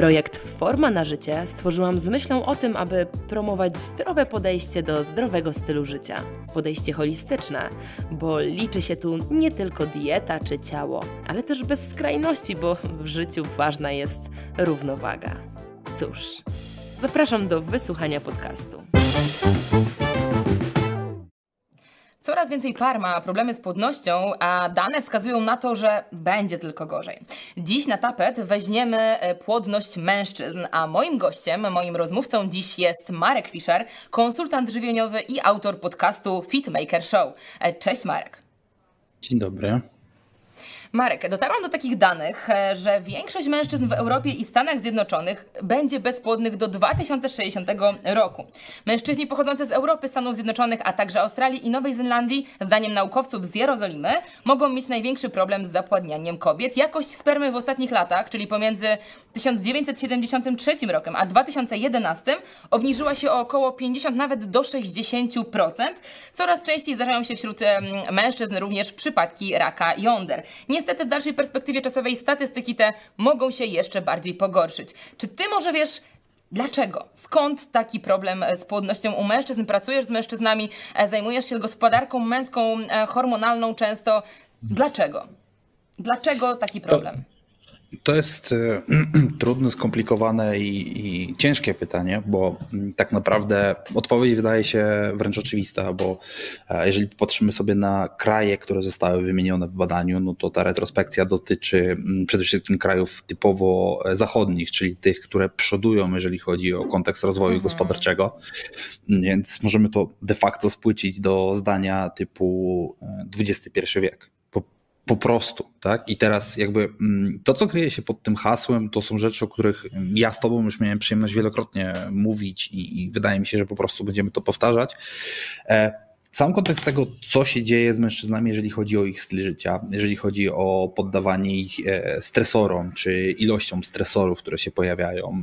Projekt Forma na życie stworzyłam z myślą o tym, aby promować zdrowe podejście do zdrowego stylu życia. Podejście holistyczne, bo liczy się tu nie tylko dieta czy ciało, ale też bez skrajności, bo w życiu ważna jest równowaga. Cóż, zapraszam do wysłuchania podcastu. Coraz więcej par ma problemy z płodnością, a dane wskazują na to, że będzie tylko gorzej. Dziś na tapet weźmiemy e, płodność mężczyzn, a moim gościem, moim rozmówcą dziś jest Marek Fischer, konsultant żywieniowy i autor podcastu Fitmaker Show. E, cześć Marek. Dzień dobry. Marek, dotarłam do takich danych, e, że większość mężczyzn w Europie i Stanach Zjednoczonych będzie bezpłodnych do 2060 roku. Mężczyźni pochodzący z Europy, Stanów Zjednoczonych, a także Australii i Nowej Zelandii, zdaniem naukowców z Jerozolimy, mogą mieć największy problem z zapładnianiem kobiet. Jakość spermy w ostatnich latach, czyli pomiędzy 1973 rokiem a 2011, obniżyła się o około 50 nawet do 60%. Coraz częściej zdarzają się wśród mężczyzn również przypadki raka jąder. Nie niestety w dalszej perspektywie czasowej statystyki te mogą się jeszcze bardziej pogorszyć. Czy ty może wiesz, Dlaczego? Skąd taki problem z płodnością u mężczyzn? Pracujesz z mężczyznami, e, zajmujesz się gospodarką męską, e, hormonalną często. Dlaczego? Dlaczego taki problem? To to jest e, trudne, skomplikowane i, i, ciężkie pytanie, bo mm, tak naprawdę odpowiedź wydaje się wręcz oczywista, bo e, jeżeli popatrzymy sobie na kraje, które zostały wymienione w badaniu, no to ta retrospekcja dotyczy mm, przede wszystkim krajów typowo e, zachodnich, czyli tych, które przodują, jeżeli chodzi o kontekst rozwoju mhm. gospodarczego. Więc możemy to de facto spłycić do zdania typu XXI wiek po prostu, tak? I teraz jakby mm, to, co kryje się pod tym hasłem, to są rzeczy, o których ja z tobą już miałem przyjemność wielokrotnie mówić i, i wydaje mi się, że po prostu będziemy to powtarzać. E, sam kontekst tego, co się dzieje z mężczyznami, jeżeli chodzi o ich styl życia, jeżeli chodzi o poddawanie ich e, stresorom, czy ilością stresorów, które się pojawiają.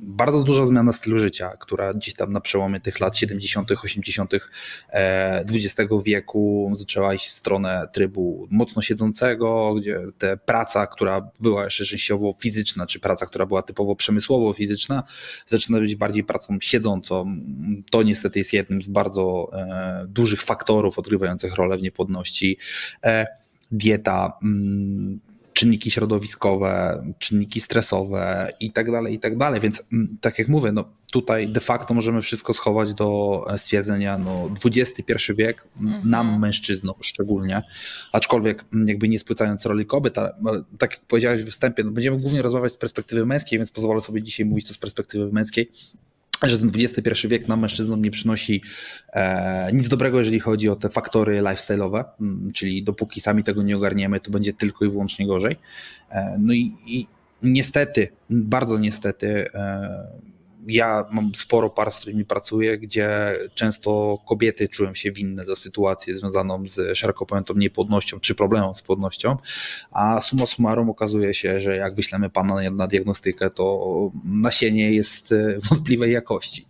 Bardzo duża zmiana stylu życia, która gdzieś tam na przełomie tych lat 70., 80. XX wieku zaczęła iść w stronę trybu mocno siedzącego, gdzie ta praca, która była jeszcze częściowo fizyczna, czy praca, która była typowo przemysłowo fizyczna, zaczyna być bardziej pracą siedzącą. To niestety jest jednym z bardzo e, dużych faktorów odgrywających rolę w niepłodności. E, dieta, mm, czynniki środowiskowe, czynniki stresowe i tak dalej, i tak dalej. Więc mm, tak jak mówię, no tutaj de facto możemy wszystko schować do stwierdzenia, no XXI wiek mhm. nam, mężczyznom szczególnie, aczkolwiek jakby nie spłycając roli kobiet, ale tak jak powiedziałeś w wstępie, no będziemy głównie rozmawiać z perspektywy męskiej, więc pozwolę sobie dzisiaj mówić to z perspektywy męskiej że ten XXI wiek nam mężczyznom nie przynosi e, nic dobrego, jeżeli chodzi o te faktory lifestyle'owe, mm, czyli dopóki sami tego nie ogarniemy, to będzie tylko i wyłącznie gorzej. E, no i, i, niestety, bardzo niestety, e, ja mam sporo par, z którymi pracuję, gdzie często kobiety czują się winne za sytuację związaną z szeroko pojętą niepłodnością czy problemem z płodnością, a summa summarum okazuje się, że jak wyślemy pana na diagnostykę, to nasienie jest e, wątpliwej jakości.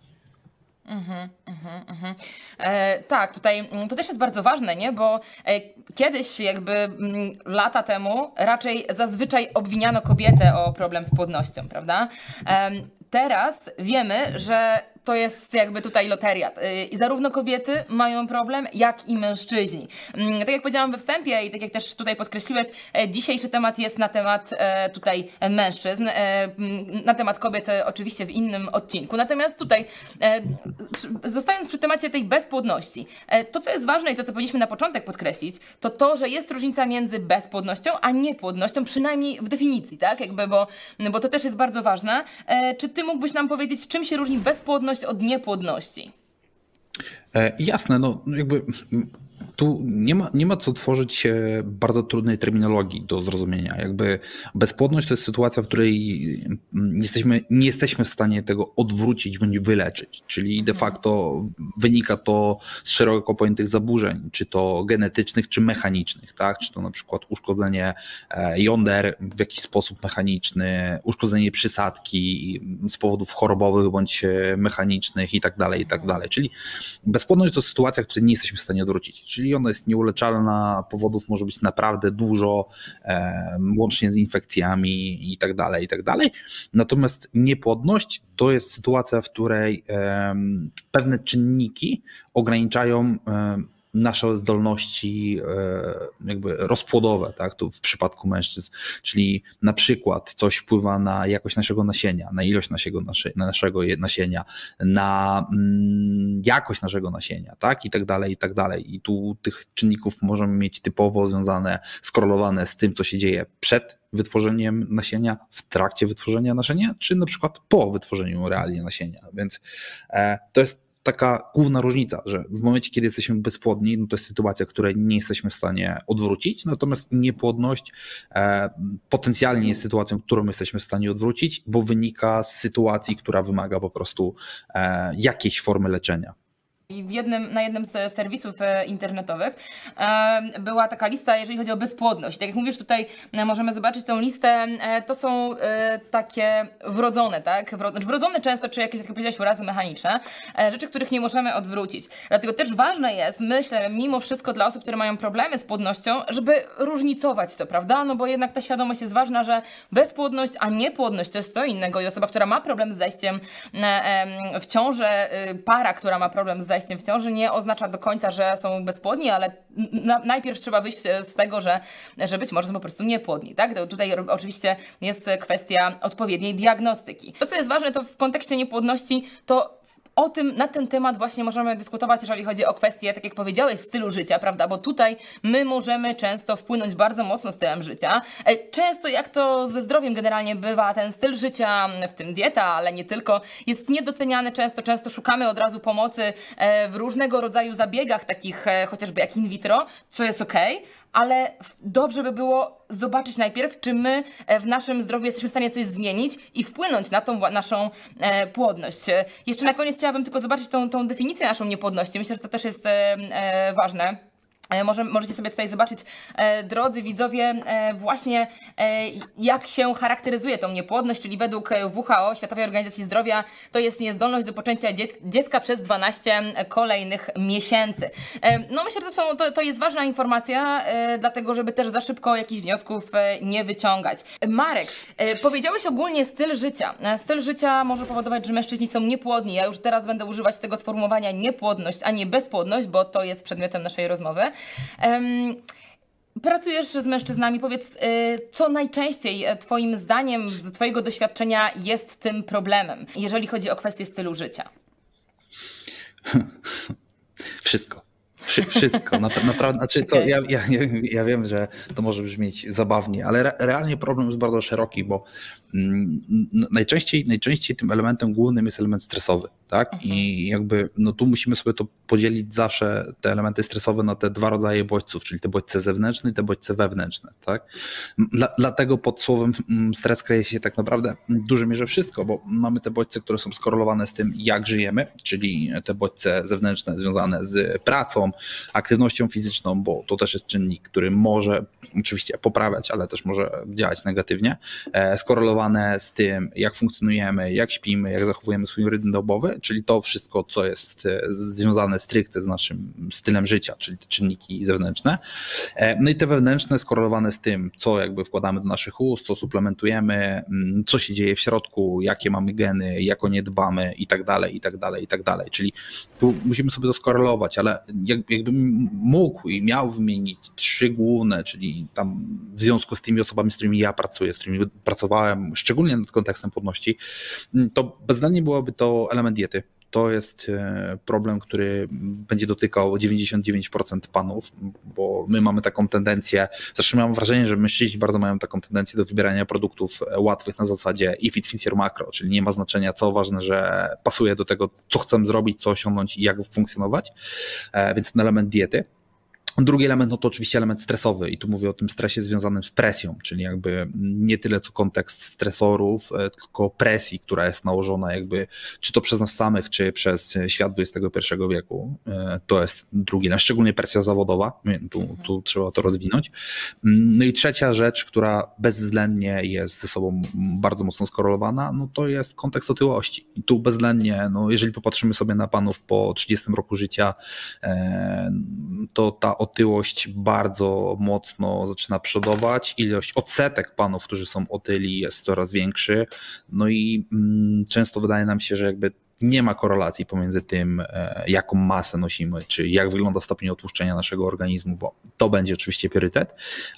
Mhm, mhm, mhm. E, tak, tutaj mm, to też jest bardzo ważne, nie? bo e, kiedyś, jakby m, mm, lata temu, raczej zazwyczaj obwiniano kobietę o problem z płodnością, prawda? E, teraz wiemy, że to jest jakby tutaj loteria. Y, I zarówno kobiety mają problem, jak i mężczyźni. Mm, tak jak powiedziałam we wstępie i tak jak też tutaj podkreśliłeś, e, dzisiejszy temat jest na temat e, tutaj mężczyzn, e, mm, na temat kobiet oczywiście w innym odcinku. Natomiast tutaj, zostając przy temacie tej bezpłodności, to co jest ważne i to co powinniśmy na początek podkreślić, to to, że jest różnica między bezpłodnością a niepłodnością, przynajmniej w definicji, tak? Jakby, bo, bo to też jest bardzo ważne. Czy ty mógłbyś nam powiedzieć, czym się różni bezpłodność od niepłodności? E, jasne, no jakby tu nie ma, nie ma co tworzyć bardzo trudnej terminologii do zrozumienia. Jakby bezpłodność to jest sytuacja, w której mm, jesteśmy, nie jesteśmy w stanie tego odwrócić bądź wyleczyć. Czyli de mhm. facto wynika to z szeroko pojętych zaburzeń, czy to genetycznych, czy mechanicznych, tak? Czy to na przykład uszkodzenie e, jąder w jakiś sposób mechaniczny, uszkodzenie przysadki z powodów chorobowych bądź e, mechanicznych i tak dalej, i tak dalej. Czyli bezpłodność to sytuacja, której nie jesteśmy w stanie odwrócić. Czyli ona jest nieuleczalna, powodów może być naprawdę dużo, e, łącznie z infekcjami i tak dalej, i tak dalej. Natomiast niepłodność to jest sytuacja, w której pewne czynniki ograniczają nasze zdolności e, jakby rozpłodowe, tak, tu w przypadku mężczyzn, czyli na przykład coś wpływa na jakość naszego nasienia, na ilość naszego, naszego nasienia, na mm, jakość naszego nasienia, tak, i tak dalej, i tak dalej. I tu tych czynników możemy mieć typowo związane, skorelowane z tym, co się dzieje przed wytworzeniem nasienia, w trakcie wytworzenia nasienia, czy na przykład po wytworzeniu realnie nasienia. Więc e, to jest taka główna różnica, że w momencie, kiedy jesteśmy bezpłodni, no to jest sytuacja, której nie jesteśmy w stanie odwrócić, natomiast niepłodność e, potencjalnie jest sytuacją, którą jesteśmy w stanie odwrócić, bo wynika z sytuacji, która wymaga po prostu e, jakiejś formy leczenia. Jednym, na jednym z serwisów e, internetowych e, była taka lista, jeżeli chodzi o bezpłodność. Tak jak mówisz, tutaj e, możemy zobaczyć tą listę. To są takie wrodzone, tak? Znaczy wrodzone często, czy jakieś, jak powiedziałeś, urazy mechaniczne, rzeczy, których nie możemy odwrócić. Dlatego też ważne jest, myślę, mimo wszystko dla osób, które mają problemy z płodnością, żeby różnicować to, prawda? No bo jednak ta świadomość jest ważna, że bezpłodność, a niepłodność to jest co innego. I osoba, która ma problem z zajściem w ciążę, para, która ma problem z zajściem w ciąży nie oznacza do końca, że są bezpłodni, ale na, najpierw trzeba wyjść z tego, że, że być może są po prostu niepłodni. Tak? To tutaj oczywiście jest kwestia odpowiedniej diagnostyki. To, co jest ważne, to w kontekście niepłodności, to o tym, na ten temat właśnie możemy dyskutować, jeżeli chodzi o kwestie, tak jak powiedziałeś, stylu życia, prawda? Bo tutaj my możemy często wpłynąć bardzo mocno stylem życia. E, często, jak to ze zdrowiem generalnie bywa, ten styl życia, w tym dieta, ale nie tylko, jest niedoceniany często. Często szukamy od razu pomocy e, w różnego rodzaju zabiegach, takich e, chociażby jak in vitro, co jest ok, ale dobrze by było zobaczyć najpierw, czy my e, w naszym zdrowiu jesteśmy w stanie coś zmienić i wpłynąć na tą naszą e, płodność. E, jeszcze na koniec chciałabym tylko zobaczyć tą, tą definicję naszą niepłodności. Myślę, że to też jest ważne. E, może, możecie sobie tutaj zobaczyć, e, drodzy widzowie, e, właśnie e, jak się charakteryzuje tą niepłodność, czyli według WHO, Światowej Organizacji Zdrowia, to jest niezdolność do poczęcia dziecka przez 12 kolejnych miesięcy. E, no myślę, że to, są, to, to jest ważna informacja, e, dlatego żeby też za szybko jakichś wniosków nie wyciągać. Marek, powiedziałeś ogólnie styl życia. Styl życia może powodować, że mężczyźni są niepłodni. Ja już teraz będę używać tego sformułowania niepłodność, a nie bezpłodność, bo to jest przedmiotem naszej rozmowy. Um, Pracujesz z mężczyznami. Powiedz, y, co najczęściej e, Twoim zdaniem, z Twojego doświadczenia jest tym problemem, jeżeli chodzi o kwestię stylu życia? Wszystko. Wszystko, naprawdę. Znaczy to okay. ja, ja, ja wiem, że to może brzmieć zabawnie, ale re, realnie problem jest bardzo szeroki, bo najczęściej, najczęściej tym elementem głównym jest element stresowy. Tak? Mhm. I jakby no tu musimy sobie to podzielić zawsze te elementy stresowe na te dwa rodzaje bodźców, czyli te bodźce zewnętrzne i te bodźce wewnętrzne. Tak? Dla, dlatego pod słowem mm, stres kryje się tak naprawdę w dużej mierze wszystko, bo mamy te bodźce, które są skorelowane z tym, jak żyjemy, czyli te bodźce zewnętrzne związane z pracą, aktywnością fizyczną, bo to też jest czynnik, który może oczywiście poprawiać, ale też może działać negatywnie, e, skorelowane z tym, jak funkcjonujemy, jak śpimy, jak zachowujemy swój rytm dobowy, czyli to wszystko, co jest e, związane stricte z naszym stylem życia, czyli te czynniki zewnętrzne. E, no i te wewnętrzne skorelowane z tym, co jakby wkładamy do naszych ust, co suplementujemy, mm, co się dzieje w środku, jakie mamy geny, jak o nie dbamy i tak dalej, i tak dalej, i tak dalej. Czyli tu musimy sobie to skorelować, ale jakbym mógł i miał wymienić trzy główne, czyli tam w związku z tymi osobami, z którymi ja pracuję, z którymi pracowałem, szczególnie nad kontekstem płodności, to bezwzględnie byłoby to element diety to jest e, problem, który będzie dotykał 99% panów, bo my mamy taką tendencję, zresztą mam wrażenie, że mężczyźni bardzo mają taką tendencję do wybierania produktów e, łatwych na zasadzie if it fits your macro, czyli nie ma znaczenia co, ważne, że pasuje do tego, co chcemy zrobić, co osiągnąć i jak funkcjonować, e, więc ten element diety. Drugi element no to oczywiście element stresowy i tu mówię o tym stresie związanym z presją, czyli jakby nie tyle co kontekst stresorów, e, tylko presji, która jest nałożona jakby czy to przez nas samych, czy przez świat XXI wieku. E, to jest drugi, no szczególnie presja zawodowa, tu, tu trzeba to rozwinąć. No i trzecia rzecz, która bezwzględnie jest ze sobą bardzo mocno skorelowana, no to jest kontekst otyłości. I tu bezwzględnie, no jeżeli popatrzymy sobie na panów po 30 roku życia, e, to ta otyłość bardzo mocno zaczyna przodować. Ilość odsetek panów, którzy są otyli jest coraz większy. No i mm, często wydaje nam się, że jakby nie ma korelacji pomiędzy tym, e, jaką masę nosimy, czy jak wygląda stopień otłuszczenia naszego organizmu, bo to będzie oczywiście priorytet,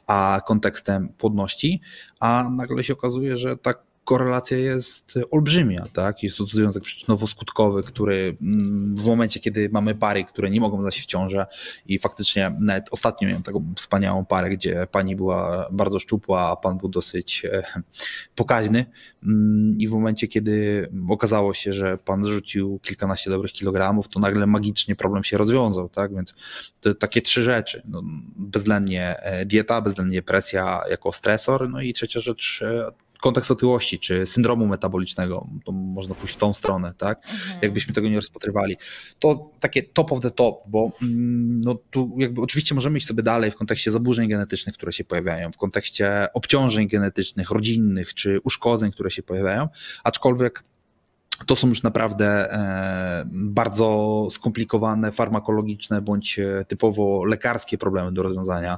a kontekstem płodności, a nagle się okazuje, że tak korelacja jest olbrzymia, tak? Jest to związek przyczynowo-skutkowy, który mm, w momencie, kiedy mamy pary, które nie mogą zajść w ciążę i faktycznie nawet ostatnio miałem taką wspaniałą parę, gdzie pani była bardzo szczupła, a pan był dosyć e, pokaźny mm, i w momencie, kiedy okazało się, że pan zrzucił kilkanaście dobrych kilogramów, to nagle magicznie problem się rozwiązał, tak? Więc to takie trzy rzeczy. No, bezwzględnie e, dieta, bezwzględnie presja jako stresor, no i trzecia rzecz e, kontekst otyłości czy syndromu metabolicznego, to można pójść w tą stronę, tak? Mhm. Jakbyśmy tego nie rozpatrywali. To takie top of the top, bo mm, no tu jakby oczywiście możemy iść sobie dalej w kontekście zaburzeń genetycznych, które się pojawiają, w kontekście obciążeń genetycznych, rodzinnych czy uszkodzeń, które się pojawiają, aczkolwiek to są już naprawdę e, bardzo skomplikowane, farmakologiczne bądź e, typowo lekarskie problemy do rozwiązania.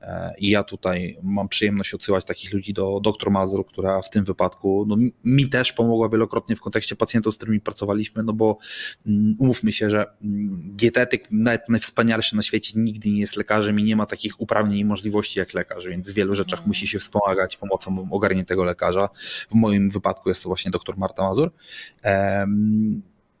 E, I ja tutaj mam przyjemność odsyłać takich ludzi do dr Mazur, która w tym wypadku no, mi też pomogła wielokrotnie w kontekście pacjentów, z którymi pracowaliśmy, no bo mm, umówmy się, że mm, dietetyk, nawet najwspanialszy na świecie, nigdy nie jest lekarzem i nie ma takich uprawnień i możliwości jak lekarz, więc w wielu rzeczach mhm. musi się wspomagać pomocą ogarniętego lekarza. W moim wypadku jest to właśnie dr Marta Mazur.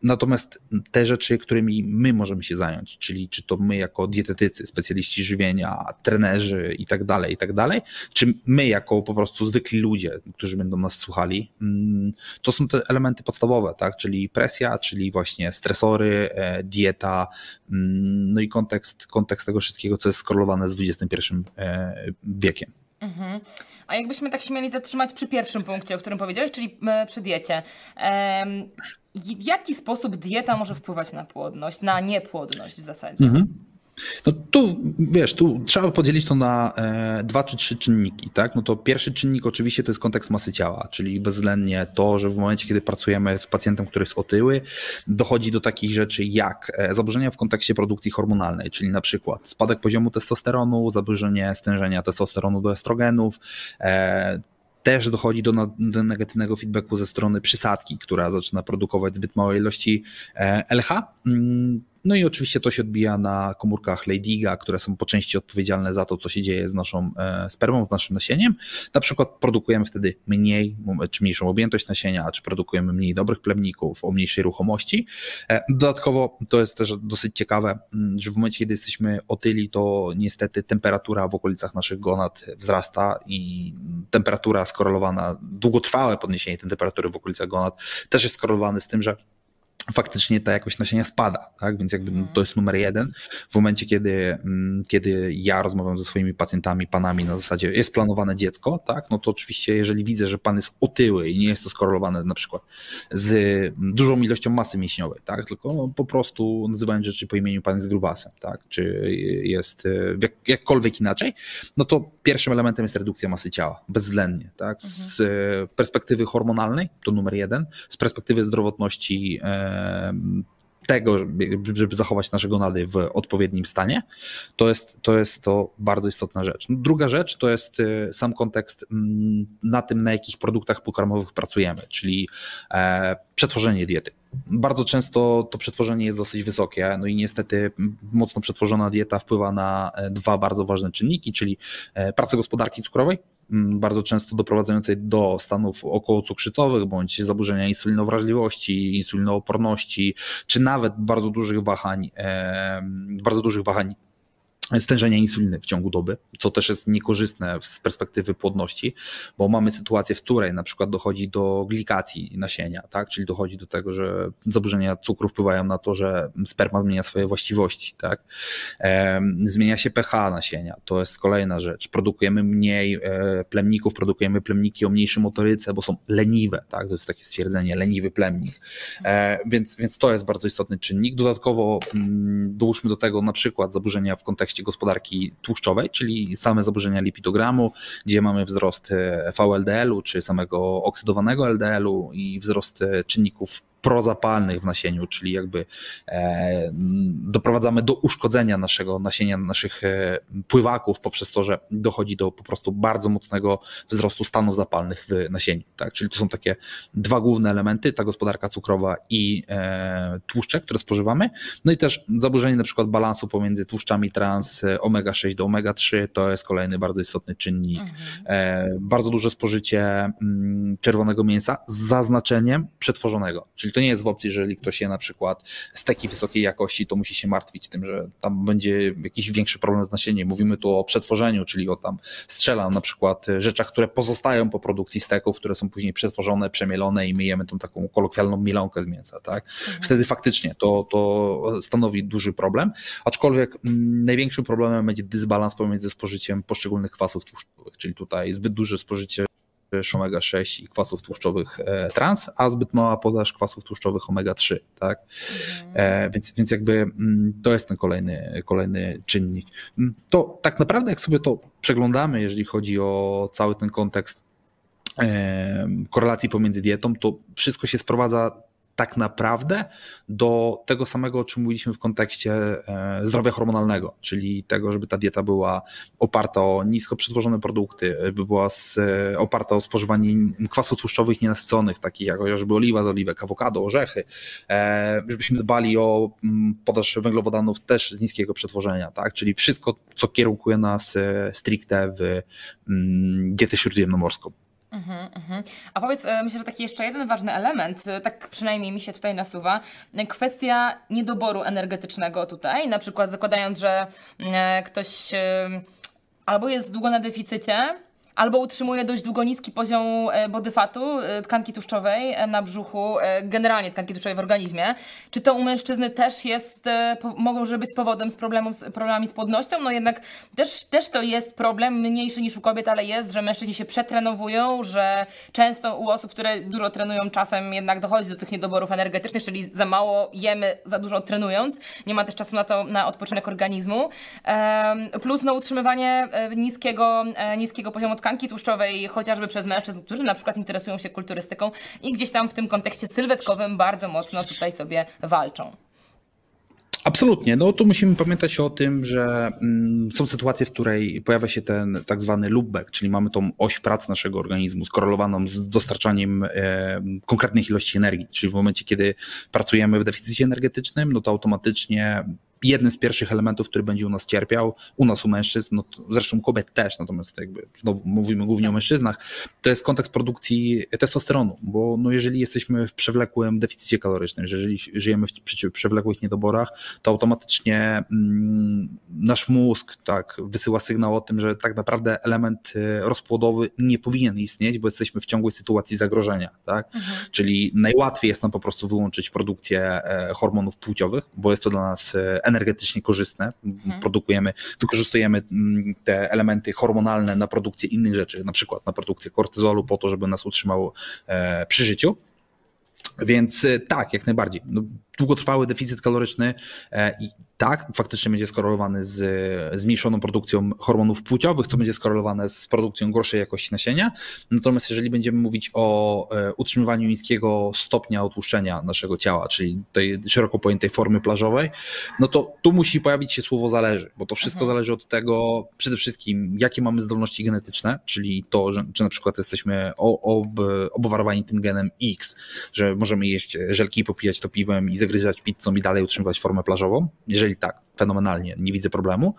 Natomiast te rzeczy, którymi my możemy się zająć, czyli czy to my jako dietetycy, specjaliści żywienia, trenerzy i tak dalej, i tak dalej, czy my jako po prostu zwykli ludzie, którzy będą nas słuchali, mm, to są te elementy podstawowe, tak? Czyli presja, czyli właśnie stresory, e, dieta, mm, no i kontekst, kontekst tego wszystkiego, co jest skorelowane z XXI e, wiekiem. Mhm. A jakbyśmy tak się mieli zatrzymać przy pierwszym punkcie, o którym powiedziałeś, czyli e, przy diecie. W jaki sposób dieta może wpływać na płodność, na niepłodność w zasadzie? Mhm. No tu, wiesz, tu trzeba podzielić to na e, dwa czy trzy czynniki, tak? No to pierwszy czynnik oczywiście to jest kontekst masy ciała, czyli bezwzględnie to, że w momencie, kiedy pracujemy z pacjentem, który jest otyły, dochodzi do takich rzeczy jak e, zaburzenia w kontekście produkcji hormonalnej, czyli na przykład spadek poziomu testosteronu, zaburzenie stężenia testosteronu do estrogenów, e, też dochodzi do, do, negatywnego feedbacku ze strony przysadki, która zaczyna produkować zbyt małe ilości e, LH. No i oczywiście to się odbija na komórkach Leydiga, które są po części odpowiedzialne za to, co się dzieje z naszą e, spermą, z naszym nasieniem. Na przykład produkujemy wtedy mniej, czy mniejszą objętość nasienia, czy produkujemy mniej dobrych plemników, o mniejszej ruchomości. E, dodatkowo to jest też dosyć ciekawe, że w momencie, kiedy jesteśmy otyli, to niestety temperatura w okolicach naszych gonad wzrasta i temperatura skorelowana, długotrwałe podniesienie temperatury w okolicach gonad też jest skorelowane z tym, że faktycznie ta jakość nasienia spada, tak? Więc jakby to jest numer jeden. W momencie, kiedy, mm, kiedy ja rozmawiam ze swoimi pacjentami, panami na zasadzie jest planowane dziecko, tak? No to oczywiście, jeżeli widzę, że pan jest otyły i nie jest to skorelowane na przykład z dużą ilością masy mięśniowej, tak? Tylko no, po prostu nazywając rzeczy po imieniu pan jest grubasem, tak? Czy jest jak, jakkolwiek inaczej, no to pierwszym elementem jest redukcja masy ciała, bezwzględnie, tak? Z mhm. perspektywy hormonalnej to numer jeden, z perspektywy zdrowotności e, tego, żeby zachować nasze gonady w odpowiednim stanie, to jest to, jest to bardzo istotna rzecz. Druga rzecz to jest y, sam kontekst na tym, na jakich produktach pokarmowych pracujemy, czyli e, przetworzenie diety. Bardzo często to przetworzenie jest dosyć wysokie, no i niestety mocno przetworzona dieta wpływa na e, dwa bardzo ważne czynniki, czyli e, pracę gospodarki cukrowej, bardzo często doprowadzającej do stanów okołocukrzycowych bądź zaburzenia insulinowrażliwości, insulinooporności, czy nawet bardzo dużych wahań, bardzo dużych wahań stężenia insuliny w ciągu doby, co też jest niekorzystne z perspektywy płodności, bo mamy sytuację, w której na przykład dochodzi do glikacji nasienia, tak? czyli dochodzi do tego, że zaburzenia cukru wpływają na to, że sperma zmienia swoje właściwości. Tak? zmienia się pH nasienia, to jest kolejna rzecz. Produkujemy mniej e, plemników, produkujemy plemniki o mniejszej motoryce, bo są leniwe, tak? to jest takie stwierdzenie, leniwy plemnik. E, więc, więc to jest bardzo istotny czynnik. Dodatkowo mm, dołóżmy do tego na przykład zaburzenia w kontekście gospodarki tłuszczowej, czyli same zaburzenia lipidogramu, gdzie mamy wzrost e, VLDL-u czy samego oksydowanego LDL-u i wzrost e, czynników prozapalnych w nasieniu, czyli jakby e, doprowadzamy do uszkodzenia naszego nasienia, naszych e, pływaków poprzez to, że dochodzi do po prostu bardzo mocnego wzrostu stanów zapalnych w nasieniu. Tak? Czyli to są takie dwa główne elementy, ta gospodarka cukrowa i e, tłuszcze, które spożywamy. No i też zaburzenie na przykład balansu pomiędzy tłuszczami trans omega-6 do omega-3 to jest kolejny bardzo istotny czynnik. Mhm. Bardzo duże spożycie mm, czerwonego mięsa z zaznaczeniem przetworzonego, czyli Czyli to nie jest w opcji, że jeżeli ktoś je na przykład steki wysokiej jakości, to musi się martwić tym, że tam będzie jakiś większy problem z nasieniem. Mówimy tu o przetworzeniu, czyli o tam strzelam na przykład rzeczach, które pozostają po produkcji steków, które są później przetworzone, przemielone i myjemy tą taką kolokwialną mielonkę z mięsa. Tak? Mhm. Wtedy faktycznie to, to stanowi duży problem, aczkolwiek m, największym problemem będzie dysbalans pomiędzy spożyciem poszczególnych kwasów tłuszczowych, czyli tutaj zbyt duże spożycie omega-6 i kwasów tłuszczowych e, trans, a zbyt mała podaż kwasów tłuszczowych omega-3, tak? E, więc, więc jakby mm, to jest ten kolejny, kolejny czynnik. Mm, to tak naprawdę jak sobie to przeglądamy, jeżeli chodzi o cały ten kontekst korelacji pomiędzy dietą, to wszystko się sprowadza tak naprawdę do tego samego, o czym mówiliśmy w kontekście e, zdrowia hormonalnego, czyli tego, żeby ta dieta była oparta o nisko przetworzone produkty, by była e, oparta o spożywanie kwasów tłuszczowych nienasyconych, takich jak chociażby oliwa z oliwek, awokado, orzechy, e, żebyśmy dbali o mm, podaż węglowodanów też z niskiego przetworzenia, tak? czyli wszystko, co kierunkuje nas stricte w mm, dietę śródziemnomorską. Mhm, mhm. A powiedz, e, myślę, że taki jeszcze jeden ważny element, e, tak przynajmniej mi się tutaj nasuwa, e, kwestia niedoboru energetycznego tutaj, na przykład zakładając, że ktoś albo jest długo na deficycie, albo utrzymuje dość długo niski poziom e, body fatu, e, tkanki tłuszczowej e, na brzuchu, generalnie tkanki tłuszczowej w organizmie. Czy to u mężczyzny też jest, może być powodem z, problemów, z problemami z płodnością? No jednak też, też to jest problem mniejszy niż u kobiet, ale jest, że mężczyźni się przetrenowują, że często u osób, które dużo trenują czasem jednak dochodzi do tych niedoborów energetycznych, czyli za mało jemy, za dużo trenując. Nie ma też czasu na to, na odpoczynek organizmu. Plus no, utrzymywanie niskiego, niskiego poziomu tkanki tłuszczowej, chociażby przez mężczyzn, którzy na przykład interesują się kulturystyką i gdzieś tam w tym kontekście sylwetkowym bardzo mocno tutaj sobie walczą. Absolutnie. No tu musimy pamiętać o tym, że mm, są sytuacje, w której pojawia się ten tak zwany loopback, czyli mamy tą oś pracy naszego organizmu skorelowaną z dostarczaniem e, konkretnych ilości energii. Czyli w momencie, kiedy pracujemy w deficycie energetycznym, no to automatycznie jednym z pierwszych elementów, który będzie u nas cierpiał, u nas, u mężczyzn, no zresztą kobiet też, natomiast jakby znowu mówimy głównie o mężczyznach, to jest kontekst produkcji testosteronu, bo no jeżeli jesteśmy w przewlekłym deficycie kalorycznym, jeżeli żyjemy w przewlekłych niedoborach, to automatycznie mm, nasz mózg tak wysyła sygnał o tym, że tak naprawdę element y, rozpłodowy nie powinien istnieć, bo jesteśmy w ciągłej sytuacji zagrożenia, tak? Mhm. Czyli najłatwiej jest nam po prostu wyłączyć produkcję e, hormonów płciowych, bo jest to dla nas e, energetycznie korzystne. Mhm. Produkujemy, wykorzystujemy mm, te elementy hormonalne na produkcję innych rzeczy, na przykład na produkcję kortyzolu po to, żeby nas utrzymało e, przy życiu. Więc e, tak, jak najbardziej. No, długotrwały deficyt kaloryczny e, i tak, faktycznie będzie skorelowany z zmniejszoną produkcją hormonów płciowych, co będzie skorelowane z produkcją gorszej jakości nasienia. Natomiast jeżeli będziemy mówić o e, utrzymywaniu niskiego stopnia otłuszczenia naszego ciała, czyli tej szeroko pojętej formy plażowej, no to tu musi pojawić się słowo zależy, bo to wszystko mhm. zależy od tego przede wszystkim, jakie mamy zdolności genetyczne, czyli to, że, czy na przykład jesteśmy ob, obwarowani tym genem X, że możemy jeść żelki i popijać to piwem i zagryzać pizzą i dalej utrzymywać formę plażową. Jeżeli tak, fenomenalnie, nie widzę problemu.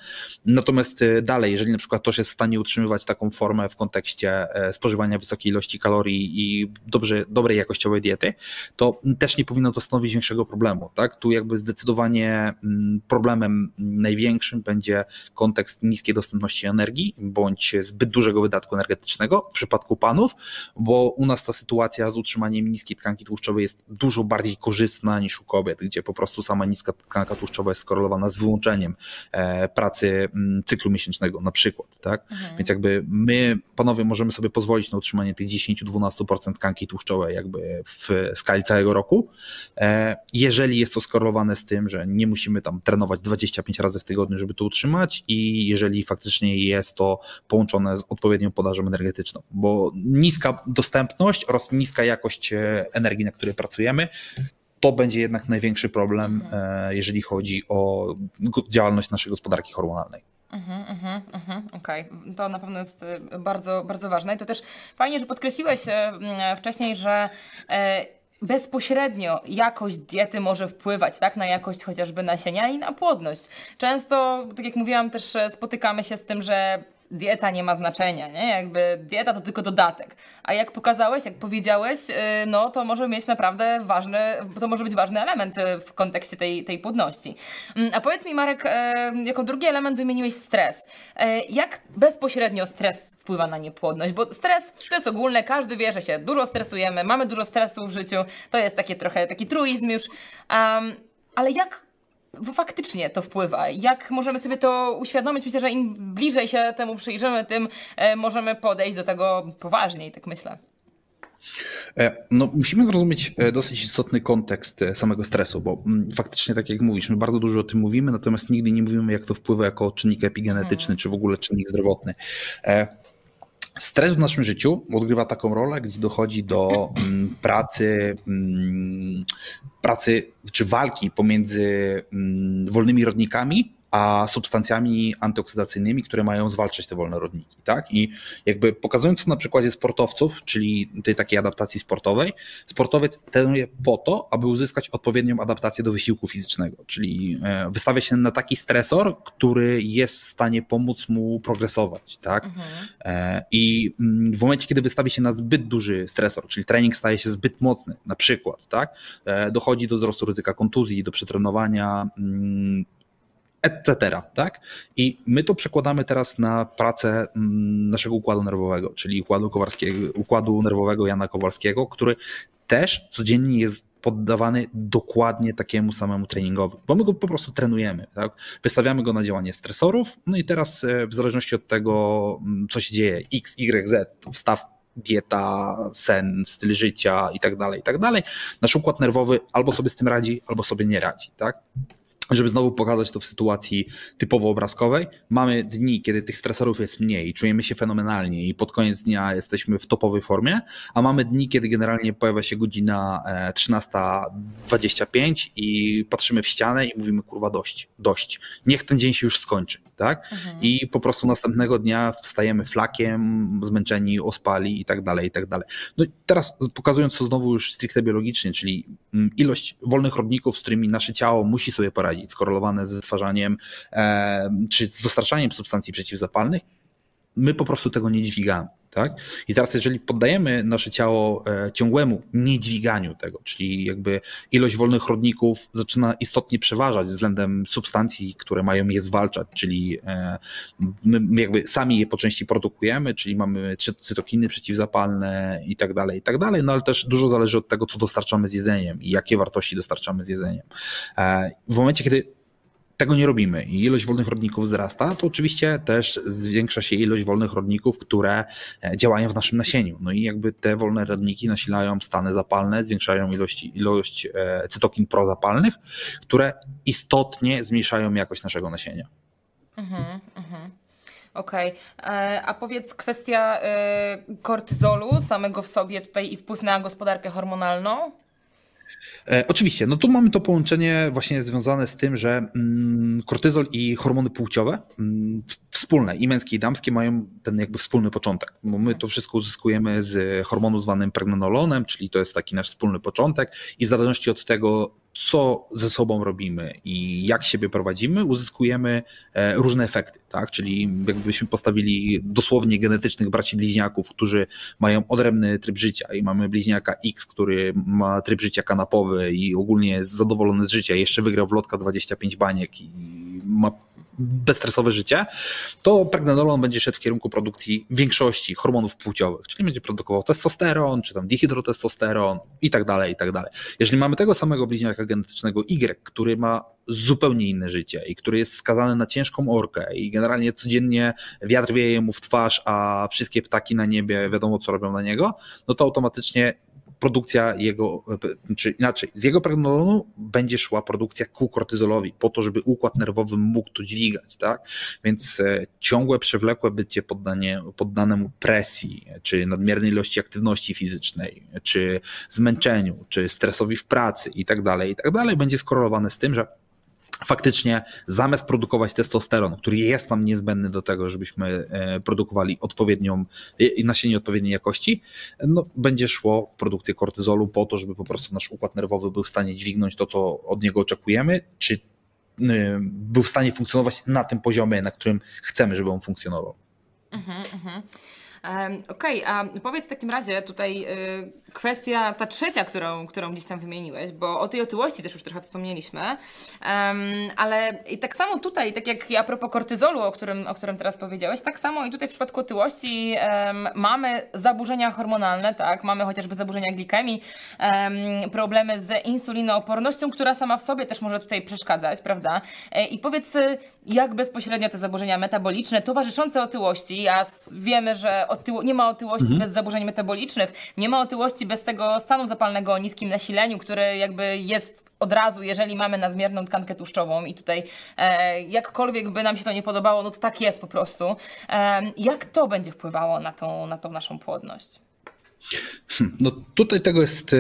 Natomiast e, dalej, jeżeli na przykład ktoś jest w stanie utrzymywać taką formę w kontekście e, spożywania wysokiej ilości kalorii i dobrze, dobrej jakościowej diety, to też nie powinno to stanowić większego problemu. Tak? Tu jakby zdecydowanie mm, problemem największym będzie kontekst niskiej dostępności energii bądź zbyt dużego wydatku energetycznego w przypadku panów, bo u nas ta sytuacja z utrzymaniem niskiej tkanki tłuszczowej jest dużo bardziej korzystna niż u kobiet, gdzie po prostu sama niska tkanka tłuszczowa jest skorelowana z wyłączeniem e, pracy mm, cyklu miesięcznego na przykład, tak? Mhm. Więc jakby my, panowie, możemy sobie pozwolić na utrzymanie tych 10-12% tkanki tłuszczowej jakby w skali całego roku, e, jeżeli jest to skorelowane z tym, że nie musimy tam trenować 25 razy w tygodniu, żeby to utrzymać i jeżeli faktycznie jest to połączone z odpowiednią podażą energetyczną, bo niska dostępność oraz niska jakość e, energii, na której pracujemy, to będzie jednak największy problem, mhm. e, jeżeli chodzi o działalność naszej gospodarki hormonalnej. Mhm, mhm, mhm, Okej, okay. to na pewno jest e, bardzo, bardzo ważne. I to też fajnie, że podkreśliłeś e, wcześniej, że bezpośrednio jakość diety może wpływać tak, na jakość chociażby nasienia i na płodność. Często, tak jak mówiłam, też spotykamy się z tym, że dieta nie ma znaczenia, nie? Jakby dieta to tylko dodatek. A jak pokazałeś, jak powiedziałeś, y, no to może mieć naprawdę ważny, to może być ważny element y, w kontekście tej, tej płodności. Mm, a powiedz mi, Marek, y, jako drugi element wymieniłeś stres. Jak bezpośrednio stres wpływa na niepłodność? Bo stres to jest ogólne, każdy wie, że się dużo stresujemy, mamy dużo stresu w życiu, to jest takie trochę taki truizm już. Um, ale jak faktycznie to wpływa. Jak możemy sobie to uświadomić? Myślę, że im bliżej się temu przyjrzymy, tym e, możemy podejść do tego poważniej, tak myślę. E, no, musimy zrozumieć e, dosyć istotny kontekst samego stresu, bo mm, faktycznie, tak jak mówisz, my bardzo dużo o tym mówimy, natomiast nigdy nie mówimy, jak to wpływa jako czynnik epigenetyczny, hmm. czy w ogóle czynnik zdrowotny. Stres w naszym życiu odgrywa taką rolę, gdzie dochodzi do mm, pracy, mm, pracy czy walki pomiędzy mm, wolnymi rodnikami a substancjami antyoksydacyjnymi, które mają zwalczać te wolne rodniki. Tak? I jakby pokazując to na przykładzie sportowców, czyli tej takiej adaptacji sportowej, sportowiec trenuje po to, aby uzyskać odpowiednią adaptację do wysiłku fizycznego, czyli e, wystawia się na taki stresor, który jest w stanie pomóc mu progresować. Tak? Mhm. E, I mm, w momencie, kiedy wystawi się na zbyt duży stresor, czyli trening staje się zbyt mocny, na przykład, tak? E, dochodzi do wzrostu ryzyka kontuzji, do przetrenowania mm, etc. Tak? I my to przekładamy teraz na pracę mm, naszego układu nerwowego, czyli układu, układu nerwowego Jana Kowalskiego, który też codziennie jest poddawany dokładnie takiemu samemu treningowi, bo my go po prostu trenujemy. Tak? Wystawiamy go na działanie stresorów, no i teraz e, w zależności od tego, mm, co się dzieje, X, Y, Z, wstaw dieta, sen, styl życia i tak dalej, i tak dalej, nasz układ nerwowy albo sobie z tym radzi, albo sobie nie radzi. Tak? Żeby znowu pokazać to w sytuacji typowo obrazkowej. Mamy dni, kiedy tych stresorów jest mniej, czujemy się fenomenalnie i pod koniec dnia jesteśmy w topowej formie, a mamy dni, kiedy generalnie pojawia się godzina 13.25 e, i patrzymy w ścianę i mówimy kurwa dość, dość. Niech ten dzień się już skończy tak? Mhm. I po prostu następnego dnia wstajemy flakiem, zmęczeni, ospali i tak dalej, i tak dalej. No i teraz pokazując to znowu już stricte biologicznie, czyli mm, ilość wolnych rodników, z którymi nasze ciało musi sobie poradzić, skorelowane z wytwarzaniem e, czy z dostarczaniem substancji przeciwzapalnych, my po prostu tego nie dźwigamy. Tak? I teraz, jeżeli poddajemy nasze ciało e, ciągłemu niedźwiganiu tego, czyli jakby ilość wolnych rodników zaczyna istotnie przeważać względem substancji, które mają je zwalczać, czyli e, my jakby sami je po części produkujemy, czyli mamy cytokiny przeciwzapalne i tak dalej, i tak dalej, no ale też dużo zależy od tego, co dostarczamy z jedzeniem i jakie wartości dostarczamy z jedzeniem. E, w momencie, kiedy tego nie robimy i ilość wolnych rodników wzrasta, to oczywiście też zwiększa się ilość wolnych rodników, które e, działają w naszym nasieniu. No i jakby te wolne rodniki nasilają stany zapalne, zwiększają ilość, ilość e, cytokin prozapalnych, które istotnie zmniejszają jakość naszego nasienia. Mhm, mhm. Okej, okay. E, a powiedz kwestia kortyzolu samego w sobie tutaj i wpływ na gospodarkę hormonalną? E, oczywiście, no tu mamy to połączenie właśnie związane z tym, że mm, kortyzol i hormony płciowe mm, wspólne, i męskie i damskie, mają ten jakby wspólny początek. Bo my to wszystko uzyskujemy z hormonu zwanym pregnenolonem, czyli to jest taki nasz wspólny początek i w zależności od tego, co ze sobą robimy i jak siebie prowadzimy, uzyskujemy e, różne efekty, tak? Czyli jakbyśmy postawili dosłownie genetycznych braci bliźniaków, którzy mają odrębny tryb życia i mamy bliźniaka X, który ma tryb życia kanapowy i ogólnie jest zadowolony z życia, jeszcze wygrał w lotka 25 baniek i ma bezstresowe życie, to pregnenolon będzie szedł w kierunku produkcji większości hormonów płciowych, czyli będzie produkował testosteron, czy tam dihydrotestosteron i tak dalej, i tak dalej. Jeżeli mamy tego samego bliźniaka genetycznego Y, który ma zupełnie inne życie i który jest skazany na ciężką orkę i generalnie codziennie wiatr wieje mu w twarz, a wszystkie ptaki na niebie wiadomo co robią na niego, no to automatycznie produkcja jego, czy inaczej, z jego pregnolonu będzie szła produkcja ku kortyzolowi, po to, żeby układ nerwowy mógł to dźwigać, tak? Więc e, ciągłe, przewlekłe bycie poddanie, poddanemu presji, czy nadmiernej ilości aktywności fizycznej, czy zmęczeniu, czy stresowi w pracy i tak dalej, i tak dalej, będzie skorelowane z tym, że faktycznie zamiast produkować testosteron, który jest nam niezbędny do tego, żebyśmy e, produkowali odpowiednią, e, nasienie odpowiedniej jakości, no, będzie szło w produkcję kortyzolu po to, żeby po prostu nasz układ nerwowy był w stanie dźwignąć to, co od niego oczekujemy, czy e, był w stanie funkcjonować na tym poziomie, na którym chcemy, żeby on funkcjonował. Mhm, mhm. Okej, okay, a powiedz w takim razie tutaj y, kwestia ta trzecia, którą, którą gdzieś tam wymieniłeś, bo o tej otyłości też już trochę wspomnieliśmy, ale i tak samo tutaj, tak jak a propos kortyzolu, o którym, o którym teraz powiedziałeś, tak samo i tutaj w przypadku otyłości mamy zaburzenia hormonalne, tak, mamy chociażby zaburzenia glikemii, problemy z insulinoopornością, która sama w sobie też może tutaj przeszkadzać, prawda? E, I powiedz, jak bezpośrednio te zaburzenia metaboliczne towarzyszące otyłości, a wiemy, że otyło, nie ma otyłości mhm. bez zaburzeń metabolicznych, nie ma otyłości bez tego stanu zapalnego o niskim nasileniu, który jakby jest od razu, jeżeli mamy nadmierną tkankę tłuszczową i tutaj e, jakkolwiek by nam się to nie podobało, no to tak jest po prostu. E, jak to będzie wpływało na tą, na tą naszą płodność? No tutaj tego jest e,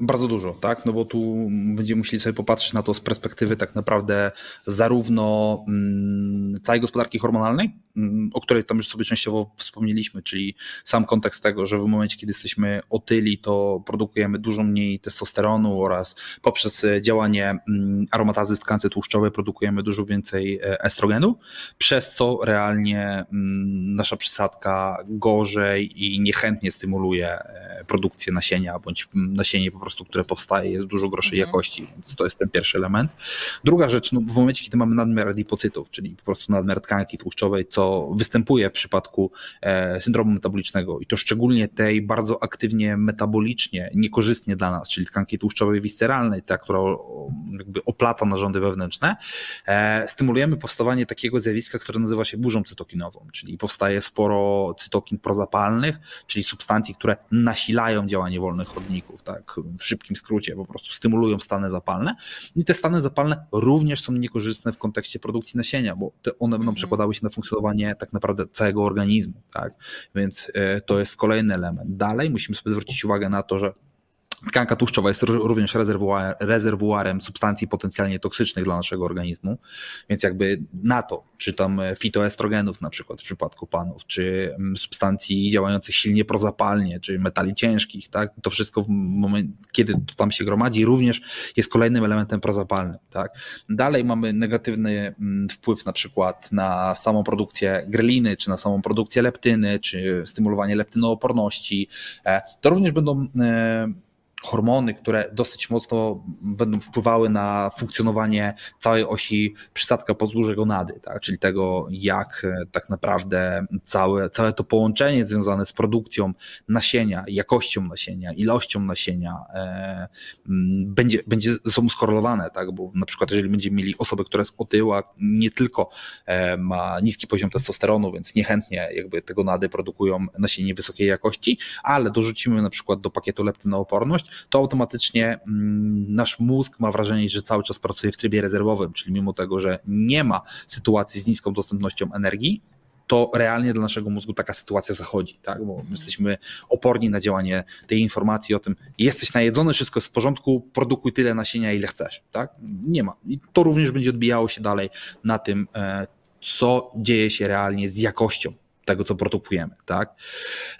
bardzo dużo, tak? No bo tu będziemy musieli sobie popatrzeć na to z perspektywy tak naprawdę zarówno mm, całej gospodarki hormonalnej, mm, o której tam już sobie częściowo wspomnieliśmy, czyli sam kontekst tego, że w momencie, kiedy jesteśmy otyli, to produkujemy dużo mniej testosteronu oraz poprzez działanie mm, aromatazy w tkance tłuszczowej produkujemy dużo więcej e, estrogenu, przez co realnie nasza przysadka gorzej i niechętnie stymuluje E, produkcję nasienia, bądź nasienie po prostu, które powstaje, jest dużo gorszej mhm. jakości, więc to jest ten pierwszy element. Druga rzecz, no w momencie, kiedy mamy nadmiar adipocytów, czyli po prostu nadmiar tkanki tłuszczowej, co występuje w przypadku e, syndromu metabolicznego i to szczególnie tej bardzo aktywnie metabolicznie, niekorzystnie dla nas, czyli tkanki tłuszczowej visceralnej, ta, która jakby oplata narządy wewnętrzne, e, stymulujemy powstawanie takiego zjawiska, które nazywa się burzą cytokinową, czyli powstaje sporo cytokin prozapalnych, czyli substancji, które nasilają działanie wolnych chodników, tak, w szybkim skrócie, po prostu stymulują stany zapalne i te stany zapalne również są niekorzystne w kontekście produkcji nasienia, bo te one będą mhm. przekładały się na funkcjonowanie tak naprawdę całego organizmu, tak, więc e, to jest kolejny element. Dalej musimy sobie zwrócić uwagę na to, że Tkanka tłuszczowa jest również rezerwuarem substancji potencjalnie toksycznych dla naszego organizmu, więc jakby na to, czy tam fitoestrogenów na przykład w przypadku panów, czy mm, substancji działających silnie prozapalnie, czy metali ciężkich, tak? to wszystko w momencie, kiedy to tam się gromadzi, również jest kolejnym elementem prozapalnym. Tak? Dalej mamy negatywny mm, wpływ na przykład na samą produkcję greliny, czy na samą produkcję leptyny, czy stymulowanie leptynooporności. E, to również będą e, hormony, które dosyć mocno będą wpływały na funkcjonowanie całej osi przysadka pozdłuże gonady, tak? czyli tego, jak e, tak naprawdę całe, całe to połączenie związane z produkcją nasienia, jakością nasienia, ilością nasienia e, będzie, będzie ze sobą skorelowane, tak? bo na przykład jeżeli będziemy mieli osobę, która jest otyła, nie tylko e, ma niski poziom testosteronu, więc niechętnie jakby te gonady produkują nasienie wysokiej jakości, ale dorzucimy na przykład do pakietu leptynooporność, to automatycznie mm, nasz mózg ma wrażenie, że cały czas pracuje w trybie rezerwowym, czyli mimo tego, że nie ma sytuacji z niską dostępnością energii, to realnie dla naszego mózgu taka sytuacja zachodzi, tak? bo jesteśmy oporni na działanie tej informacji o tym, jesteś najedzony, wszystko jest w porządku, produkuj tyle nasienia, ile chcesz. Tak? Nie ma. I to również będzie odbijało się dalej na tym, e, co dzieje się realnie z jakością tego, co produkujemy. Tak?